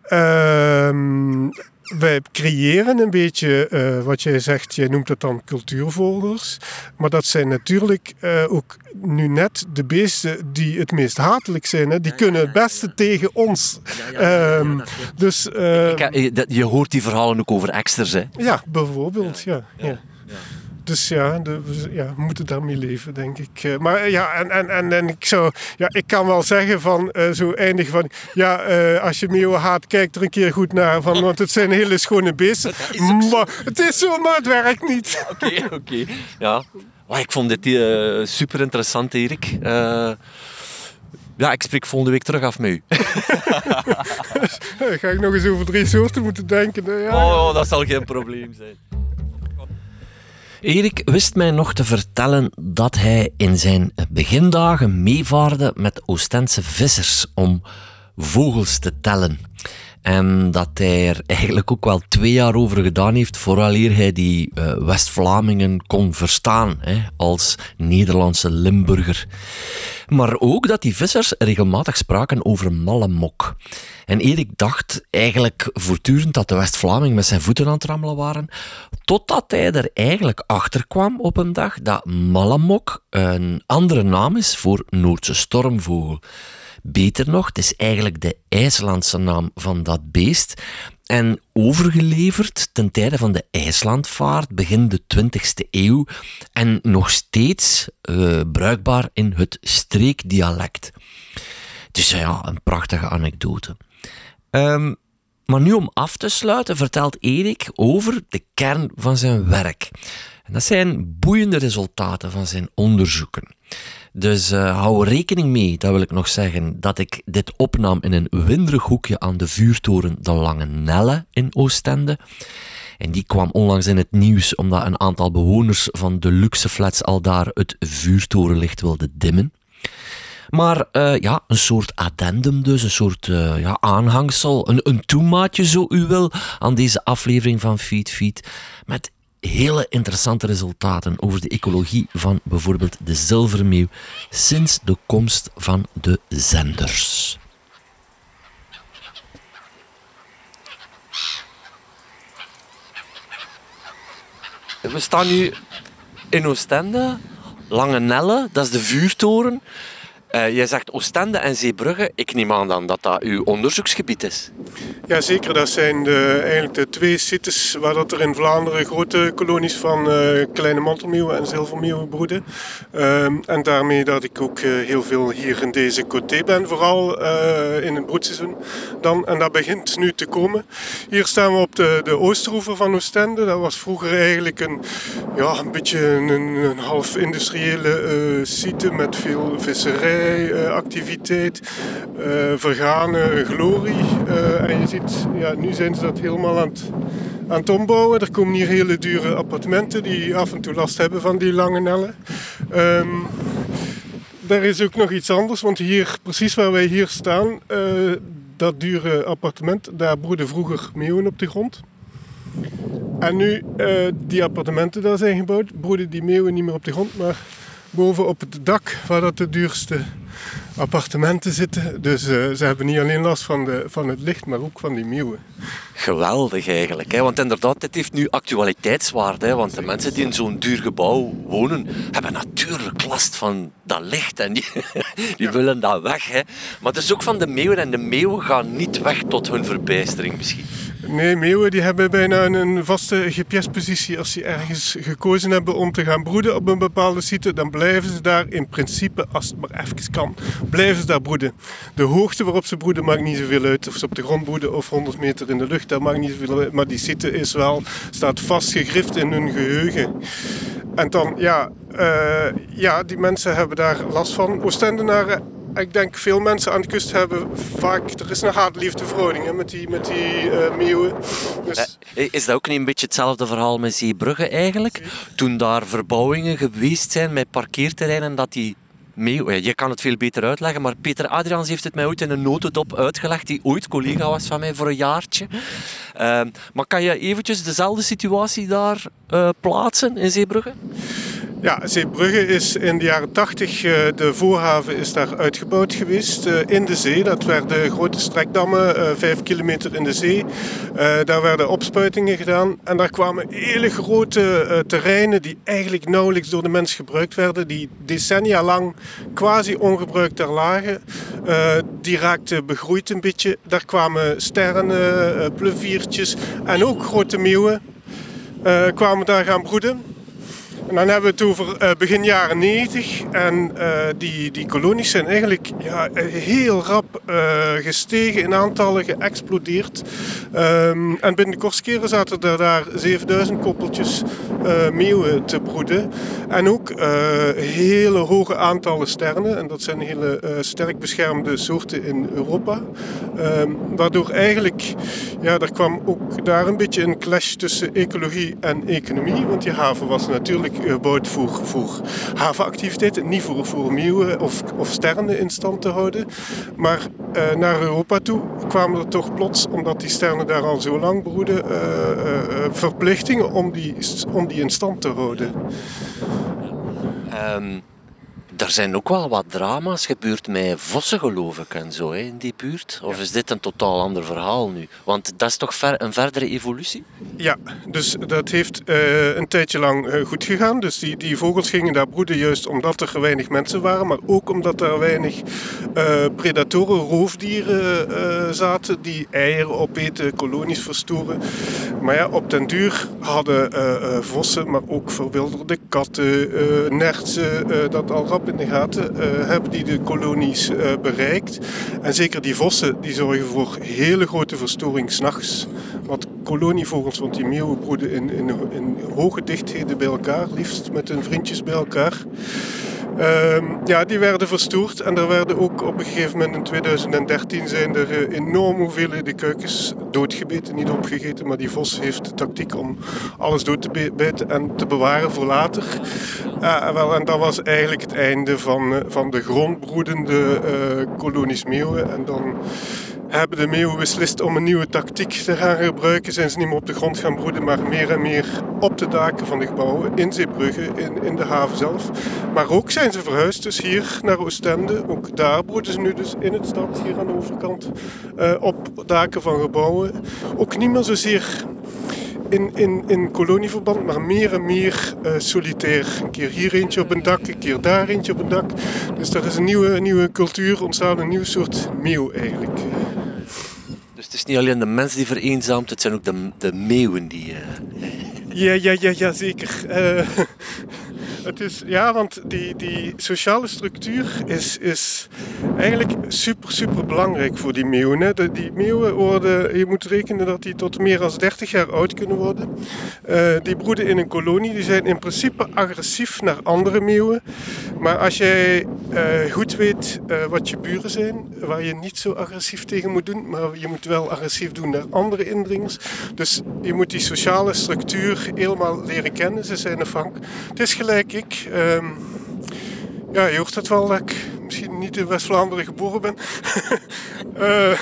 um, wij creëren een beetje uh, wat jij zegt, jij noemt het dan cultuurvolgers. Maar dat zijn natuurlijk uh, ook nu net de beesten die het meest hatelijk zijn. Hè? Die kunnen het beste tegen ons. Um, dus, uh, ik, je hoort die verhalen ook over exters, hè? Ja, bijvoorbeeld, ja. ja. Dus ja, de, ja, we moeten daarmee leven, denk ik. Eh, maar ja, en, en, en, en ik, zou, ja, ik kan wel zeggen van uh, zo eindig van... Ja, uh, als je meeuwen haat, kijk er een keer goed naar. Van, want het zijn hele schone beesten. Maar het is zo, maar het werkt niet. Oké, oké. Okay. Ja. Ik vond dit uh, super interessant, Erik. Ja, ik spreek volgende week terug af met u. Ga ik nog eens over drie soorten moeten denken? Ja. Oh, dat zal geen probleem zijn. Erik wist mij nog te vertellen dat hij in zijn begindagen meevaarde met Oostense vissers om vogels te tellen. En dat hij er eigenlijk ook wel twee jaar over gedaan heeft vooraleer hij die uh, West-Vlamingen kon verstaan hè, als Nederlandse Limburger. Maar ook dat die vissers regelmatig spraken over mallemok. En Erik dacht eigenlijk voortdurend dat de West-Vlaming met zijn voeten aan het rammelen waren, totdat hij er eigenlijk achter kwam op een dag dat mallemok een andere naam is voor Noordse stormvogel. Beter nog, het is eigenlijk de IJslandse naam van dat beest. En overgeleverd ten tijde van de IJslandvaart begin de 20e eeuw en nog steeds uh, bruikbaar in het streekdialect. Dus ja, een prachtige anekdote. Um, maar nu om af te sluiten vertelt Erik over de kern van zijn werk. En dat zijn boeiende resultaten van zijn onderzoeken. Dus uh, hou rekening mee, dat wil ik nog zeggen, dat ik dit opnam in een winderig hoekje aan de vuurtoren De Lange Nelle in Oostende. En die kwam onlangs in het nieuws omdat een aantal bewoners van de luxe flats al daar het vuurtorenlicht wilden dimmen. Maar uh, ja, een soort addendum dus, een soort uh, ja, aanhangsel, een, een toemaatje zo u wil aan deze aflevering van Feed Feed. Met hele interessante resultaten over de ecologie van bijvoorbeeld de zilvermeeuw sinds de komst van de zenders. We staan nu in Oostende, Lange Nelle, dat is de vuurtoren. Uh, jij zegt Oostende en Zeebrugge. Ik neem aan dan dat dat uw onderzoeksgebied is. Ja, zeker. Dat zijn de, eigenlijk de twee sites waar dat er in Vlaanderen grote kolonies van uh, kleine mantelmeeuwen en zilvermeeuwen broeden. Uh, en daarmee dat ik ook uh, heel veel hier in deze côté ben, vooral in het broedseizoen. Dan, en dat begint nu te komen. Hier staan we op de, de van Oostende. Dat was vroeger eigenlijk een, ja, een beetje een, een half industriële site met veel visserij activiteit, uh, vergane glorie. Uh, en je ziet, ja, nu zijn ze dat helemaal aan het, aan het ombouwen. Er komen hier hele dure appartementen die af en toe last hebben van die lange nellen. Um, er is ook nog iets anders, want hier, precies waar wij hier staan, dat dure appartement, daar broeden vroeger meeuwen op de grond. En nu die appartementen daar zijn gebouwd, broeden die meeuwen niet meer op de grond, maar boven op het dak waar dat de duurste appartementen zitten. Dus uh, ze hebben niet alleen last van, de, van het licht, maar ook van die meeuwen. Geweldig eigenlijk. Hè? Want inderdaad, dit heeft nu actualiteitswaarde. Hè? Want de mensen die in zo'n duur gebouw wonen, hebben natuurlijk last van dat licht. En die, die willen dat weg. Hè? Maar het is ook van de meeuwen. En de meeuwen gaan niet weg tot hun verbijstering misschien. Nee, meeuwen die hebben bijna een vaste GPS-positie. Als ze ergens gekozen hebben om te gaan broeden op een bepaalde site, dan blijven ze daar in principe, als het maar even kan, blijven ze daar broeden. De hoogte waarop ze broeden maakt niet zoveel uit. Of ze op de grond broeden of 100 meter in de lucht, dat maakt niet zoveel uit. Maar die site is wel, staat vastgegrift in hun geheugen. En dan, ja, uh, ja, die mensen hebben daar last van. Oostendenaren ik denk veel mensen aan de kust hebben vaak... Er is een haat-liefde verhouding met die, met die uh, meeuwen. Dus... Eh, is dat ook niet een beetje hetzelfde verhaal met Zeebrugge eigenlijk? Toen daar verbouwingen geweest zijn met parkeerterreinen dat die Je kan het veel beter uitleggen, maar Peter Adriaans heeft het mij ooit in een notendop uitgelegd, die ooit collega was van mij voor een jaartje. Uh, maar kan je eventjes dezelfde situatie daar uh, plaatsen in Zeebrugge? Ja, Zeebrugge is in de jaren 80, eh, de voorhaven is daar uitgebouwd geweest eh, in de zee. Dat werden grote strekdammen, eh, vijf kilometer in de zee. Daar werden opspuitingen gedaan en daar kwamen hele grote terreinen die eigenlijk nauwelijks door de mens gebruikt werden, die decennia lang quasi ongebruikt daar lagen. Die raakten begroeid een beetje. Daar kwamen sterren, pleviertjes en ook grote meeuwen kwamen daar gaan broeden. En dan hebben we het over eh, begin jaren 90. En uh, die, die kolonies zijn eigenlijk ja, heel rap uh, gestegen in aantallen, geëxplodeerd. Um, en binnen de kortste keren zaten er daar 7000 koppeltjes meeuwen te broeden. En ook hele hoge aantallen sterren. En dat zijn hele sterk beschermde soorten in Europa. Um, waardoor eigenlijk, ja, er kwam ook daar een beetje een clash tussen ecologie en economie. Want die haven was natuurlijk gebouwd voor, voor havenactiviteiten, niet voor, voor meeuwen of, of sterren in stand te houden. Maar uh, naar Europa toe kwamen er toch plots, omdat die sterren daar al zo lang broeden, uh, verplichtingen om die, om die in stand te houden. Um er zijn ook wel wat drama's gebeurd met vossen, geloof ik, en zo hè, in die buurt. Of is dit een totaal ander verhaal nu? Want dat is toch ver, een verdere evolutie? Ja, dus dat heeft uh, een tijdje lang uh, goed gegaan. Dus die, die vogels gingen daar broeden juist omdat er weinig mensen waren, maar ook omdat er weinig uh, predatoren, roofdieren zaten die eieren opeten, kolonies verstoren. Maar ja, op den duur hadden vossen, maar ook verwilderde katten, nertsen, dat al rap in de gaten uh, hebben die de kolonies uh, bereikt. En zeker die vossen die zorgen voor hele grote verstoring s'nachts. Wat kolonievogels, want die meeuwen broeden in, in, in hoge dichtheden bij elkaar, liefst met hun vriendjes bij elkaar. Uh, ja, die werden verstoord en er werden ook op een gegeven moment in 2013 zijn er uh, enorm hoeveelheden kuikens doodgebeten, niet opgegeten, maar die vos heeft de tactiek om alles dood te bijten en te bewaren voor later. Wel, en dat was eigenlijk het einde van, uh, van de grondbroedende kolonies meeuwen en dan hebben de meeuwen beslist om een nieuwe tactiek te gaan gebruiken. Zijn ze niet meer op de grond gaan broeden, maar meer en meer op de daken van de gebouwen, in Zeebrugge, in, in de haven zelf. Maar ook zijn ze verhuisd, dus hier naar Oostende. Ook daar broeden ze nu dus in het stad, hier aan de overkant, uh, op daken van gebouwen. Ook niet meer zozeer in, in, in kolonieverband, maar meer en meer uh, solitair. Een keer hier eentje op een dak, een keer daar eentje op een dak. Dus er is een nieuwe, nieuwe cultuur ontstaan, een nieuw soort meeuw eigenlijk. Dus het is niet alleen de mens die vereenzaamt, het zijn ook de, de meeuwen die... Uh... Ja, ja, ja, ja, zeker. Uh, het is, ja, want die, die sociale structuur is, is eigenlijk super, super belangrijk voor die meeuwen. De, die meeuwen worden, je moet rekenen dat die tot meer dan 30 jaar oud kunnen worden. Uh, die broeden in een kolonie, die zijn in principe agressief naar andere meeuwen. Maar als jij uh, goed weet uh, wat je buren zijn, waar je niet zo agressief tegen moet doen, maar je moet wel agressief doen naar andere indringers. Dus je moet die sociale structuur helemaal leren kennen. Ze zijn afhankelijk. Het is gelijk ik. Um, ja, je hoort het wel dat ik misschien niet in West-Vlaanderen geboren ben. uh,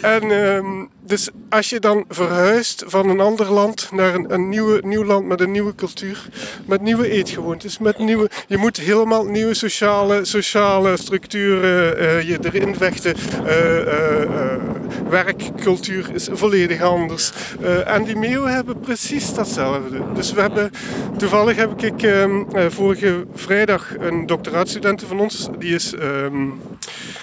en um, dus als je dan verhuist van een ander land naar een, een nieuw land met een nieuwe cultuur, met nieuwe eetgewoontes, met nieuwe, je moet helemaal nieuwe sociale, sociale structuren uh, je erin vechten. Uh, uh, werkcultuur is volledig anders. en die meeuwen hebben precies datzelfde. Dus we hebben, toevallig heb ik um, vorige vrijdag een doctoraatstudent van ons, die, is, um,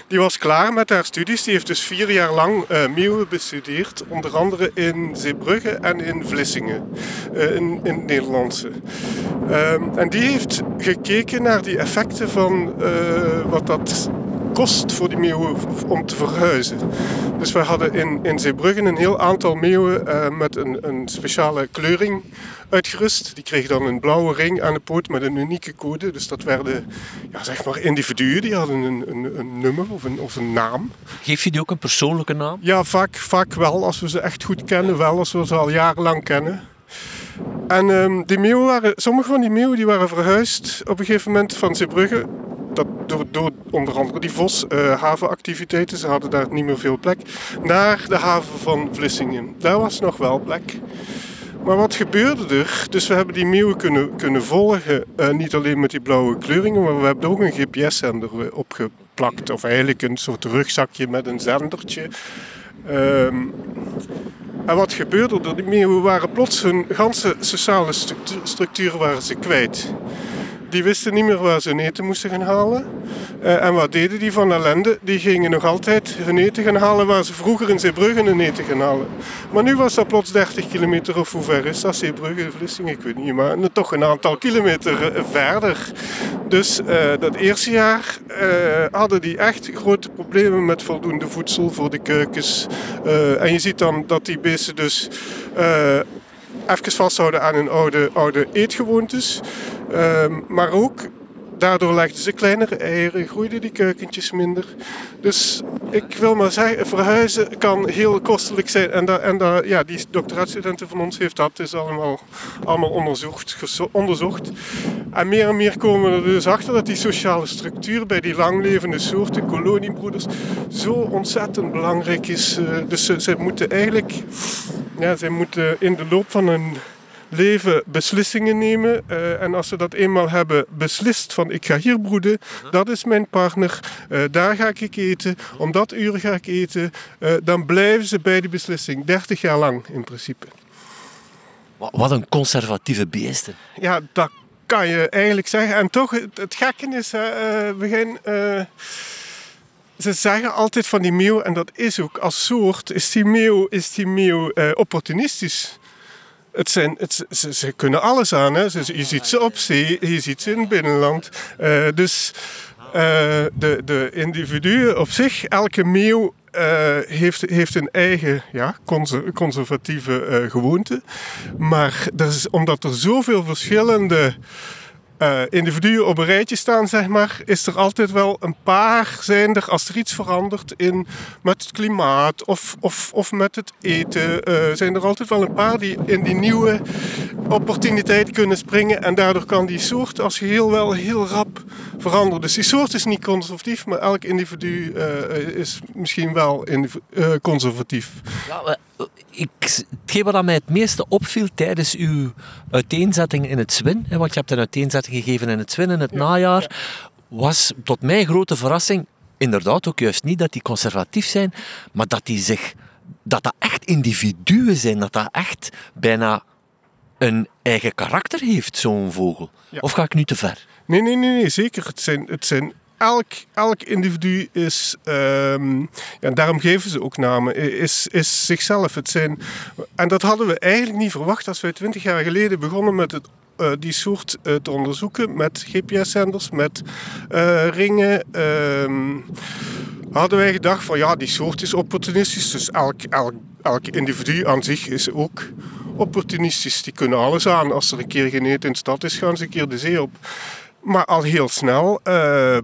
die was klaar met haar studies. Die heeft dus vier jaar lang meeuwen bestudeerd onder andere in Zeebrugge en in Vlissingen, uh, in, in het Nederlandse. Um, en die heeft gekeken naar die effecten van uh, wat dat kost voor die meeuwen om te verhuizen. Dus we hadden in, in Zeebrugge een heel aantal meeuwen uh, met een, een speciale kleuring uitgerust. Die kregen dan een blauwe ring aan de poot met een unieke code. Dus dat werden ja, zeg maar individuen, die hadden een, een, een nummer of een, of een naam. Geef je die ook een persoonlijke naam? Ja, vaak, vaak wel. Als we ze echt goed kennen, wel als we ze al jarenlang kennen. En um, die meeuwen waren, sommige van die meeuwen die waren verhuisd op een gegeven moment van Zeebrugge dat door, door onder andere die Vos uh, havenactiviteiten, ze hadden daar niet meer veel plek, naar de haven van Vlissingen. Daar was nog wel plek. Maar wat gebeurde er? Dus we hebben die meeuwen kunnen, kunnen volgen, uh, niet alleen met die blauwe kleuringen, maar we hebben ook een GPS-zender opgeplakt. Of eigenlijk een soort rugzakje met een zendertje. Um, en wat gebeurde er? Die meeuwen waren plots hun ganse sociale structuur, structuur waren ze kwijt die wisten niet meer waar ze hun eten moesten gaan halen. Uh, en wat deden die van ellende? Die gingen nog altijd hun eten gaan halen waar ze vroeger in Zeebrugge hun eten gaan halen. Maar nu was dat plots 30 kilometer of hoe ver is dat? Zeebrugge, Vlissingen, ik weet niet, maar toch een aantal kilometer verder. Dus uh, dat eerste jaar hadden die echt grote problemen met voldoende voedsel voor de keukens. en je ziet dan dat die beesten dus even vasthouden aan hun oude, oude eetgewoontes. Ehm, maar ook daardoor legden ze kleinere eieren, groeiden die keukentjes minder. Dus ik wil maar zeggen, verhuizen kan heel kostelijk zijn. En, en ja, die doctoraatstudenten van ons heeft dat dus allemaal, allemaal onderzocht, onderzocht. En meer en meer komen we er dus achter dat die sociale structuur bij die langlevende soorten, koloniebroeders, zo ontzettend belangrijk is. Eh, dus ze, ze moeten eigenlijk ja, zij moeten in de loop van hun leven beslissingen nemen. Uh, en als ze dat eenmaal hebben beslist van ik ga hier broeden, uh-huh. dat is mijn partner, uh, daar ga ik eten, om dat uur ga ik eten, uh, dan blijven ze bij die beslissing. 30 jaar lang in principe. Wat een conservatieve beesten. Ja, dat kan je eigenlijk zeggen. En toch, het, het gekke is, we gaan ze zeggen altijd van die meeuw, en dat is ook als soort, is die meeuw, is die meeuw opportunistisch. Het zijn, het, ze, ze, kunnen alles aan. Hè. Ze, je ziet ze op zee, je ziet ze in het binnenland. Uh, dus uh, de, de individuen op zich, elke meeuw heeft, heeft een eigen ja, conservatieve gewoonte. Maar dat is, omdat er zoveel verschillende uh, individuen op een rijtje staan, zeg maar, is er altijd wel een paar zijn er, als er iets verandert in, met het klimaat of, of, of met het eten, uh, zijn er altijd wel een paar die in die nieuwe opportuniteit kunnen springen. En daardoor kan die soort als geheel wel heel rap veranderen. Dus die soort is niet conservatief, maar elk individu uh, is misschien wel conservatief. Ja, ik, hetgeen wat mij het meeste opviel tijdens uw uiteenzetting in het Zwin, want je hebt een uiteenzetting gegeven in het Zwin in het najaar, was tot mijn grote verrassing inderdaad ook juist niet dat die conservatief zijn, maar dat die zich dat dat echt individuen zijn, dat dat echt bijna een eigen karakter heeft, zo'n vogel. Of ga ik nu te ver? Nee, nee, nee, nee zeker. Het zijn, het zijn elk, elk individu is, um, ja, daarom geven ze ook namen, is, is zichzelf. Het zijn, en dat hadden we eigenlijk niet verwacht als wij twintig jaar geleden begonnen met het uh, die soort uh, te onderzoeken met GPS-zenders, met uh, ringen. Um, hadden wij gedacht van ja, die soort is opportunistisch. Dus elk, elk, elk individu aan zich is ook opportunistisch. Die kunnen alles aan. Als er een keer geen eten in de stad is, gaan ze een keer de zee op. Maar al heel snel, uh,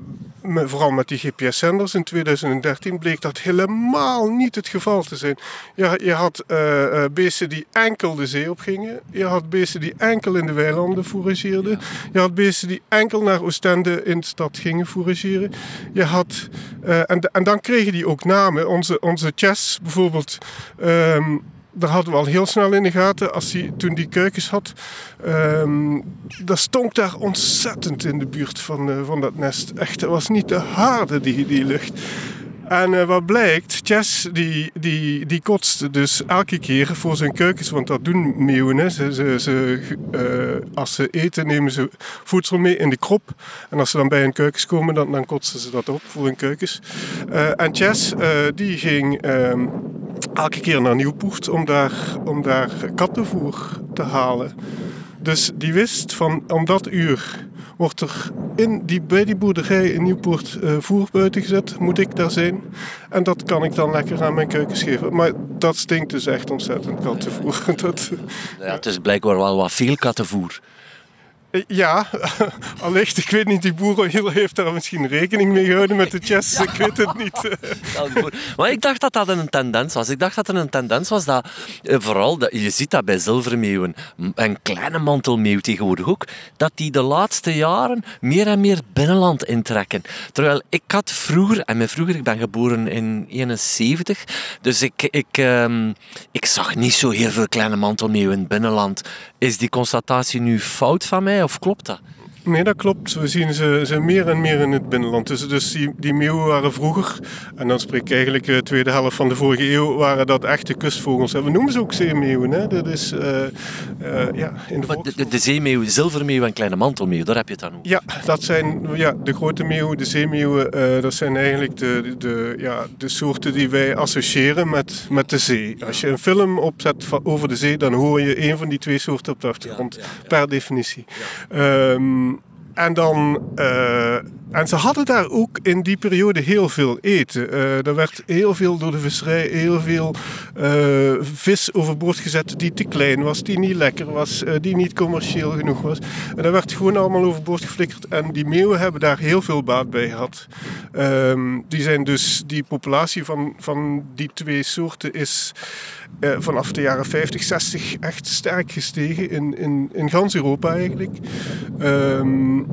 vooral met die GPS-zenders in 2013, bleek dat helemaal niet het geval te zijn. Je, je had uh, beesten die enkel de zee op gingen. Je had beesten die enkel in de weilanden fourageerden. Je had beesten die enkel naar Oostende in de stad gingen fourageren. Je had, uh, en, en dan kregen die ook namen. Onze, onze chess bijvoorbeeld. Ehm, daar hadden we al heel snel in de gaten. Als hij, toen die keukens had, um, dat stonk daar ontzettend in de buurt van, uh, van dat nest. Echt, het was niet de harde die, die lucht. En uh, wat blijkt, Chess die, die, die kotste dus elke keer voor zijn keukens, want dat doen meeuwen. Ze, ze, ze, uh, als ze eten nemen ze voedsel mee in de krop. En als ze dan bij hun keukens komen, dan, dan kotsen ze dat op voor hun keukens. Uh, en Chess die ging ehm, elke keer naar Nieuwpoort om daar, om daar kattenvoer te halen. Dus die wist van om dat uur wordt er in die, bij die boerderij in Nieuwpoort uh, voer buiten gezet. Moet ik daar zijn. En dat kan ik dan lekker aan mijn keukens geven. Maar dat stinkt dus echt ontzettend, kattenvoer. dat, ja, het is blijkbaar wel wat veel kattenvoer. Ja, allicht. Ik weet niet, die boer heeft daar misschien rekening mee gehouden met de chess. Ik weet het niet. maar ik dacht dat dat een tendens was. Ik dacht dat er een tendens was dat, eh, vooral, dat, je ziet dat bij zilvermeeuwen, een kleine mantelmeeuw tegenwoordig ook, dat die de laatste jaren meer en meer binnenland intrekken. Terwijl ik had vroeger, en mijn vroeger, ik ben geboren in 71, dus ik, ik, um, ik zag niet zo heel veel kleine mantelmeeuwen in het binnenland. Is die constatatie nu fout van mij? Of klopt dat? Nee, dat klopt. We zien ze, ze meer en meer in het binnenland. Dus, dus die, die meeuwen waren vroeger, en dan spreek ik eigenlijk de tweede helft van de vorige eeuw, waren dat echte kustvogels. En we noemen ze ook zeemeeuwen. Hè? Dat is, uh, uh, ja, in de, de, de, de zeemeeuw, zilvermeeuw en kleine mantelmeeuw, daar heb je het aan over. Ja, dat zijn ja, de grote meeuwen, de zeemeeuwen. Uh, dat zijn eigenlijk de, de, ja, de soorten die wij associëren met, met de zee. Als je een film opzet over de zee, dan hoor je een van die twee soorten op de achtergrond, ja, ja, ja. per definitie. Um, en, dan, uh, en ze hadden daar ook in die periode heel veel eten. Uh, er werd heel veel door de visserij, heel veel uh, vis overboord gezet die te klein was, die niet lekker was, die niet commercieel genoeg was. En dat werd gewoon allemaal overboord geflikkerd. En die meeuwen hebben daar heel veel baat bij gehad. Um, die zijn dus, die populatie van, van die twee soorten is uh, vanaf de jaren 50, 60 echt sterk gestegen in, in, in gans Europa eigenlijk. Um,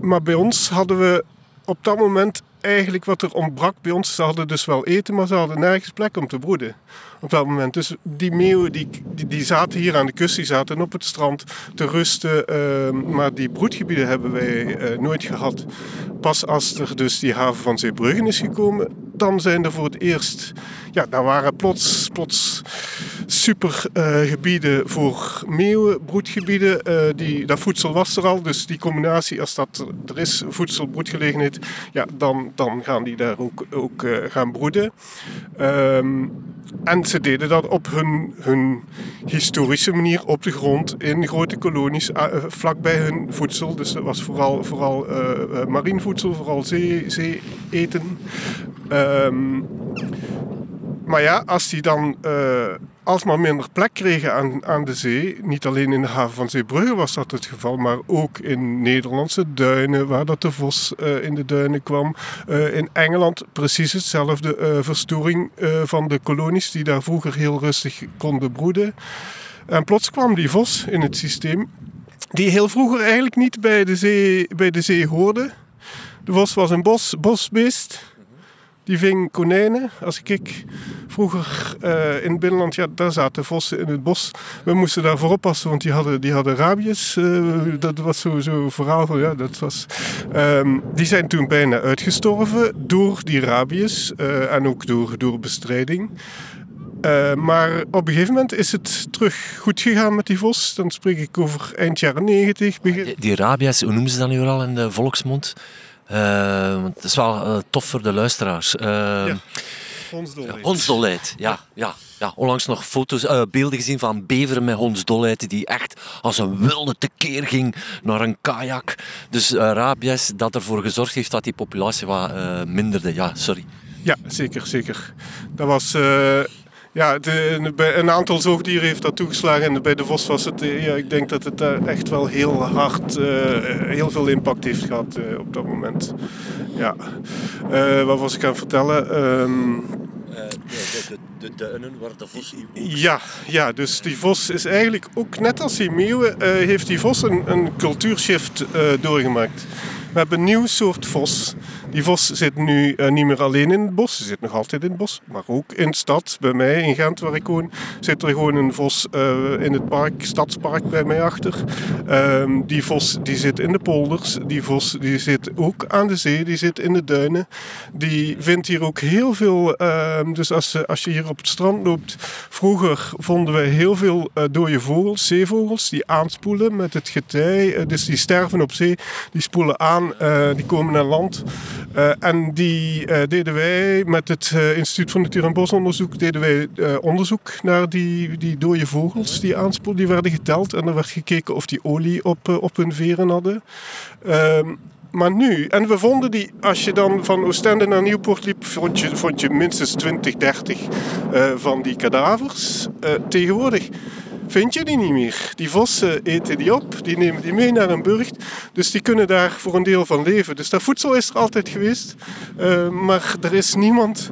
maar bij ons hadden we op dat moment eigenlijk wat er ontbrak bij ons. Ze hadden dus wel eten, maar ze hadden nergens plek om te broeden. Op dat moment. Dus die meeuwen die, die, die zaten hier aan de kust, die zaten op het strand te rusten. Uh, maar die broedgebieden hebben wij uh, nooit gehad. Pas als er dus die haven van Zeebruggen is gekomen, dan zijn er voor het eerst... Ja, daar waren plots, plots supergebieden uh, voor meeuwen, broedgebieden. Uh, die, dat voedsel was er al, dus die combinatie, als dat er is, voedsel, broedgelegenheid, ja, dan, dan gaan die daar ook, ook uh, gaan broeden. Um, en ze deden dat op hun, hun historische manier op de grond in grote kolonies vlakbij hun voedsel. Dus dat was vooral, vooral marien voedsel, vooral zee, zee eten. Um, maar ja, als die dan uh, alsmaar minder plek kregen aan, aan de zee, niet alleen in de haven van Zeebrugge was dat het geval, maar ook in Nederlandse duinen, waar dat de vos uh, in de duinen kwam. Uh, in Engeland precies hetzelfde, verstoring van de kolonies die daar vroeger heel rustig konden broeden. En plots kwam die vos in het systeem, die heel vroeger eigenlijk niet bij de zee, bij de zee hoorde. De vos was een bos, bosbeest die ving konijnen. Als ik vroeger uh, in het binnenland, ja, daar zaten vossen in het bos. We moesten daarvoor oppassen, want die hadden, die hadden rabies. Uh, dat was zo'n zo verhaal ja, dat was... Um, die zijn toen bijna uitgestorven door die rabies uh, en ook door, door bestrijding. Maar op een gegeven moment is het terug goed gegaan met die vos. Dan spreek ik over eind jaren 90. Begin... Die, die rabies, hoe noemen ze dat nu al in de volksmond? Uh, het is wel uh, tof voor de luisteraars. Uh, ja. Hondsdolheid. Hondsdolheid, ja. ja, ja. Onlangs nog foto's, uh, beelden gezien van beveren met hondsdolheid die echt als een wilde tekeer ging naar een kajak. Dus uh, rabies dat ervoor gezorgd heeft dat die populatie wat uh, minderde. Ja, sorry. Ja, zeker, zeker. Dat was ja, de, een aantal zoogdieren heeft dat toegeslagen. En bij de vos was het, ja, ik denk dat het daar echt wel heel hard, uh, heel veel impact heeft gehad uh, op dat moment. Ja. Uh, wat was ik aan het vertellen? Um, de, de, de, duinen waar de vos... Ja, ja, dus die vos is eigenlijk ook net als die meeuwen, heeft die vos een, een cultuurshift doorgemaakt. We hebben een nieuw soort vos. Die vos zit nu uh, niet meer alleen in het bos. Ze zit nog altijd in het bos. Maar ook in de stad. Bij mij in Gent, waar ik woon, zit er gewoon een vos uh, in het park, stadspark bij mij achter. Uh, die vos die zit in de polders. Die vos die zit ook aan de zee. Die zit in de duinen. Die vindt hier ook heel veel... Ehm, dus als, als je hier op het strand loopt... Vroeger vonden we heel veel uh, dode vogels, zeevogels, die aanspoelen met het getij. dus die sterven op zee. Die spoelen aan, die komen naar land. Uh, en die uh, deden wij met het uh, Instituut voor Natuur- en Bosonderzoek deden wij onderzoek naar die, die dode vogels die aanspoelden. Die werden geteld en er werd gekeken of die olie op, op hun veren hadden. Ehm, maar nu, en we vonden die, als je dan van Oostende naar Nieuwpoort liep, vond je, vond je minstens 20, 30 van die kadavers. tegenwoordig vind je die niet meer. Die vossen eten die op, die nemen die mee naar een burcht. Dus die kunnen daar voor een deel van leven. Dus dat voedsel is er altijd geweest. Uh, maar er is niemand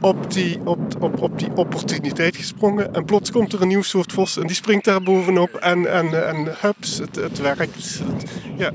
op die, op, op, op die opportuniteit gesprongen. En plots komt er een nieuw soort vos en die springt daar bovenop. En, en, en hups, het, het werkt. Ja.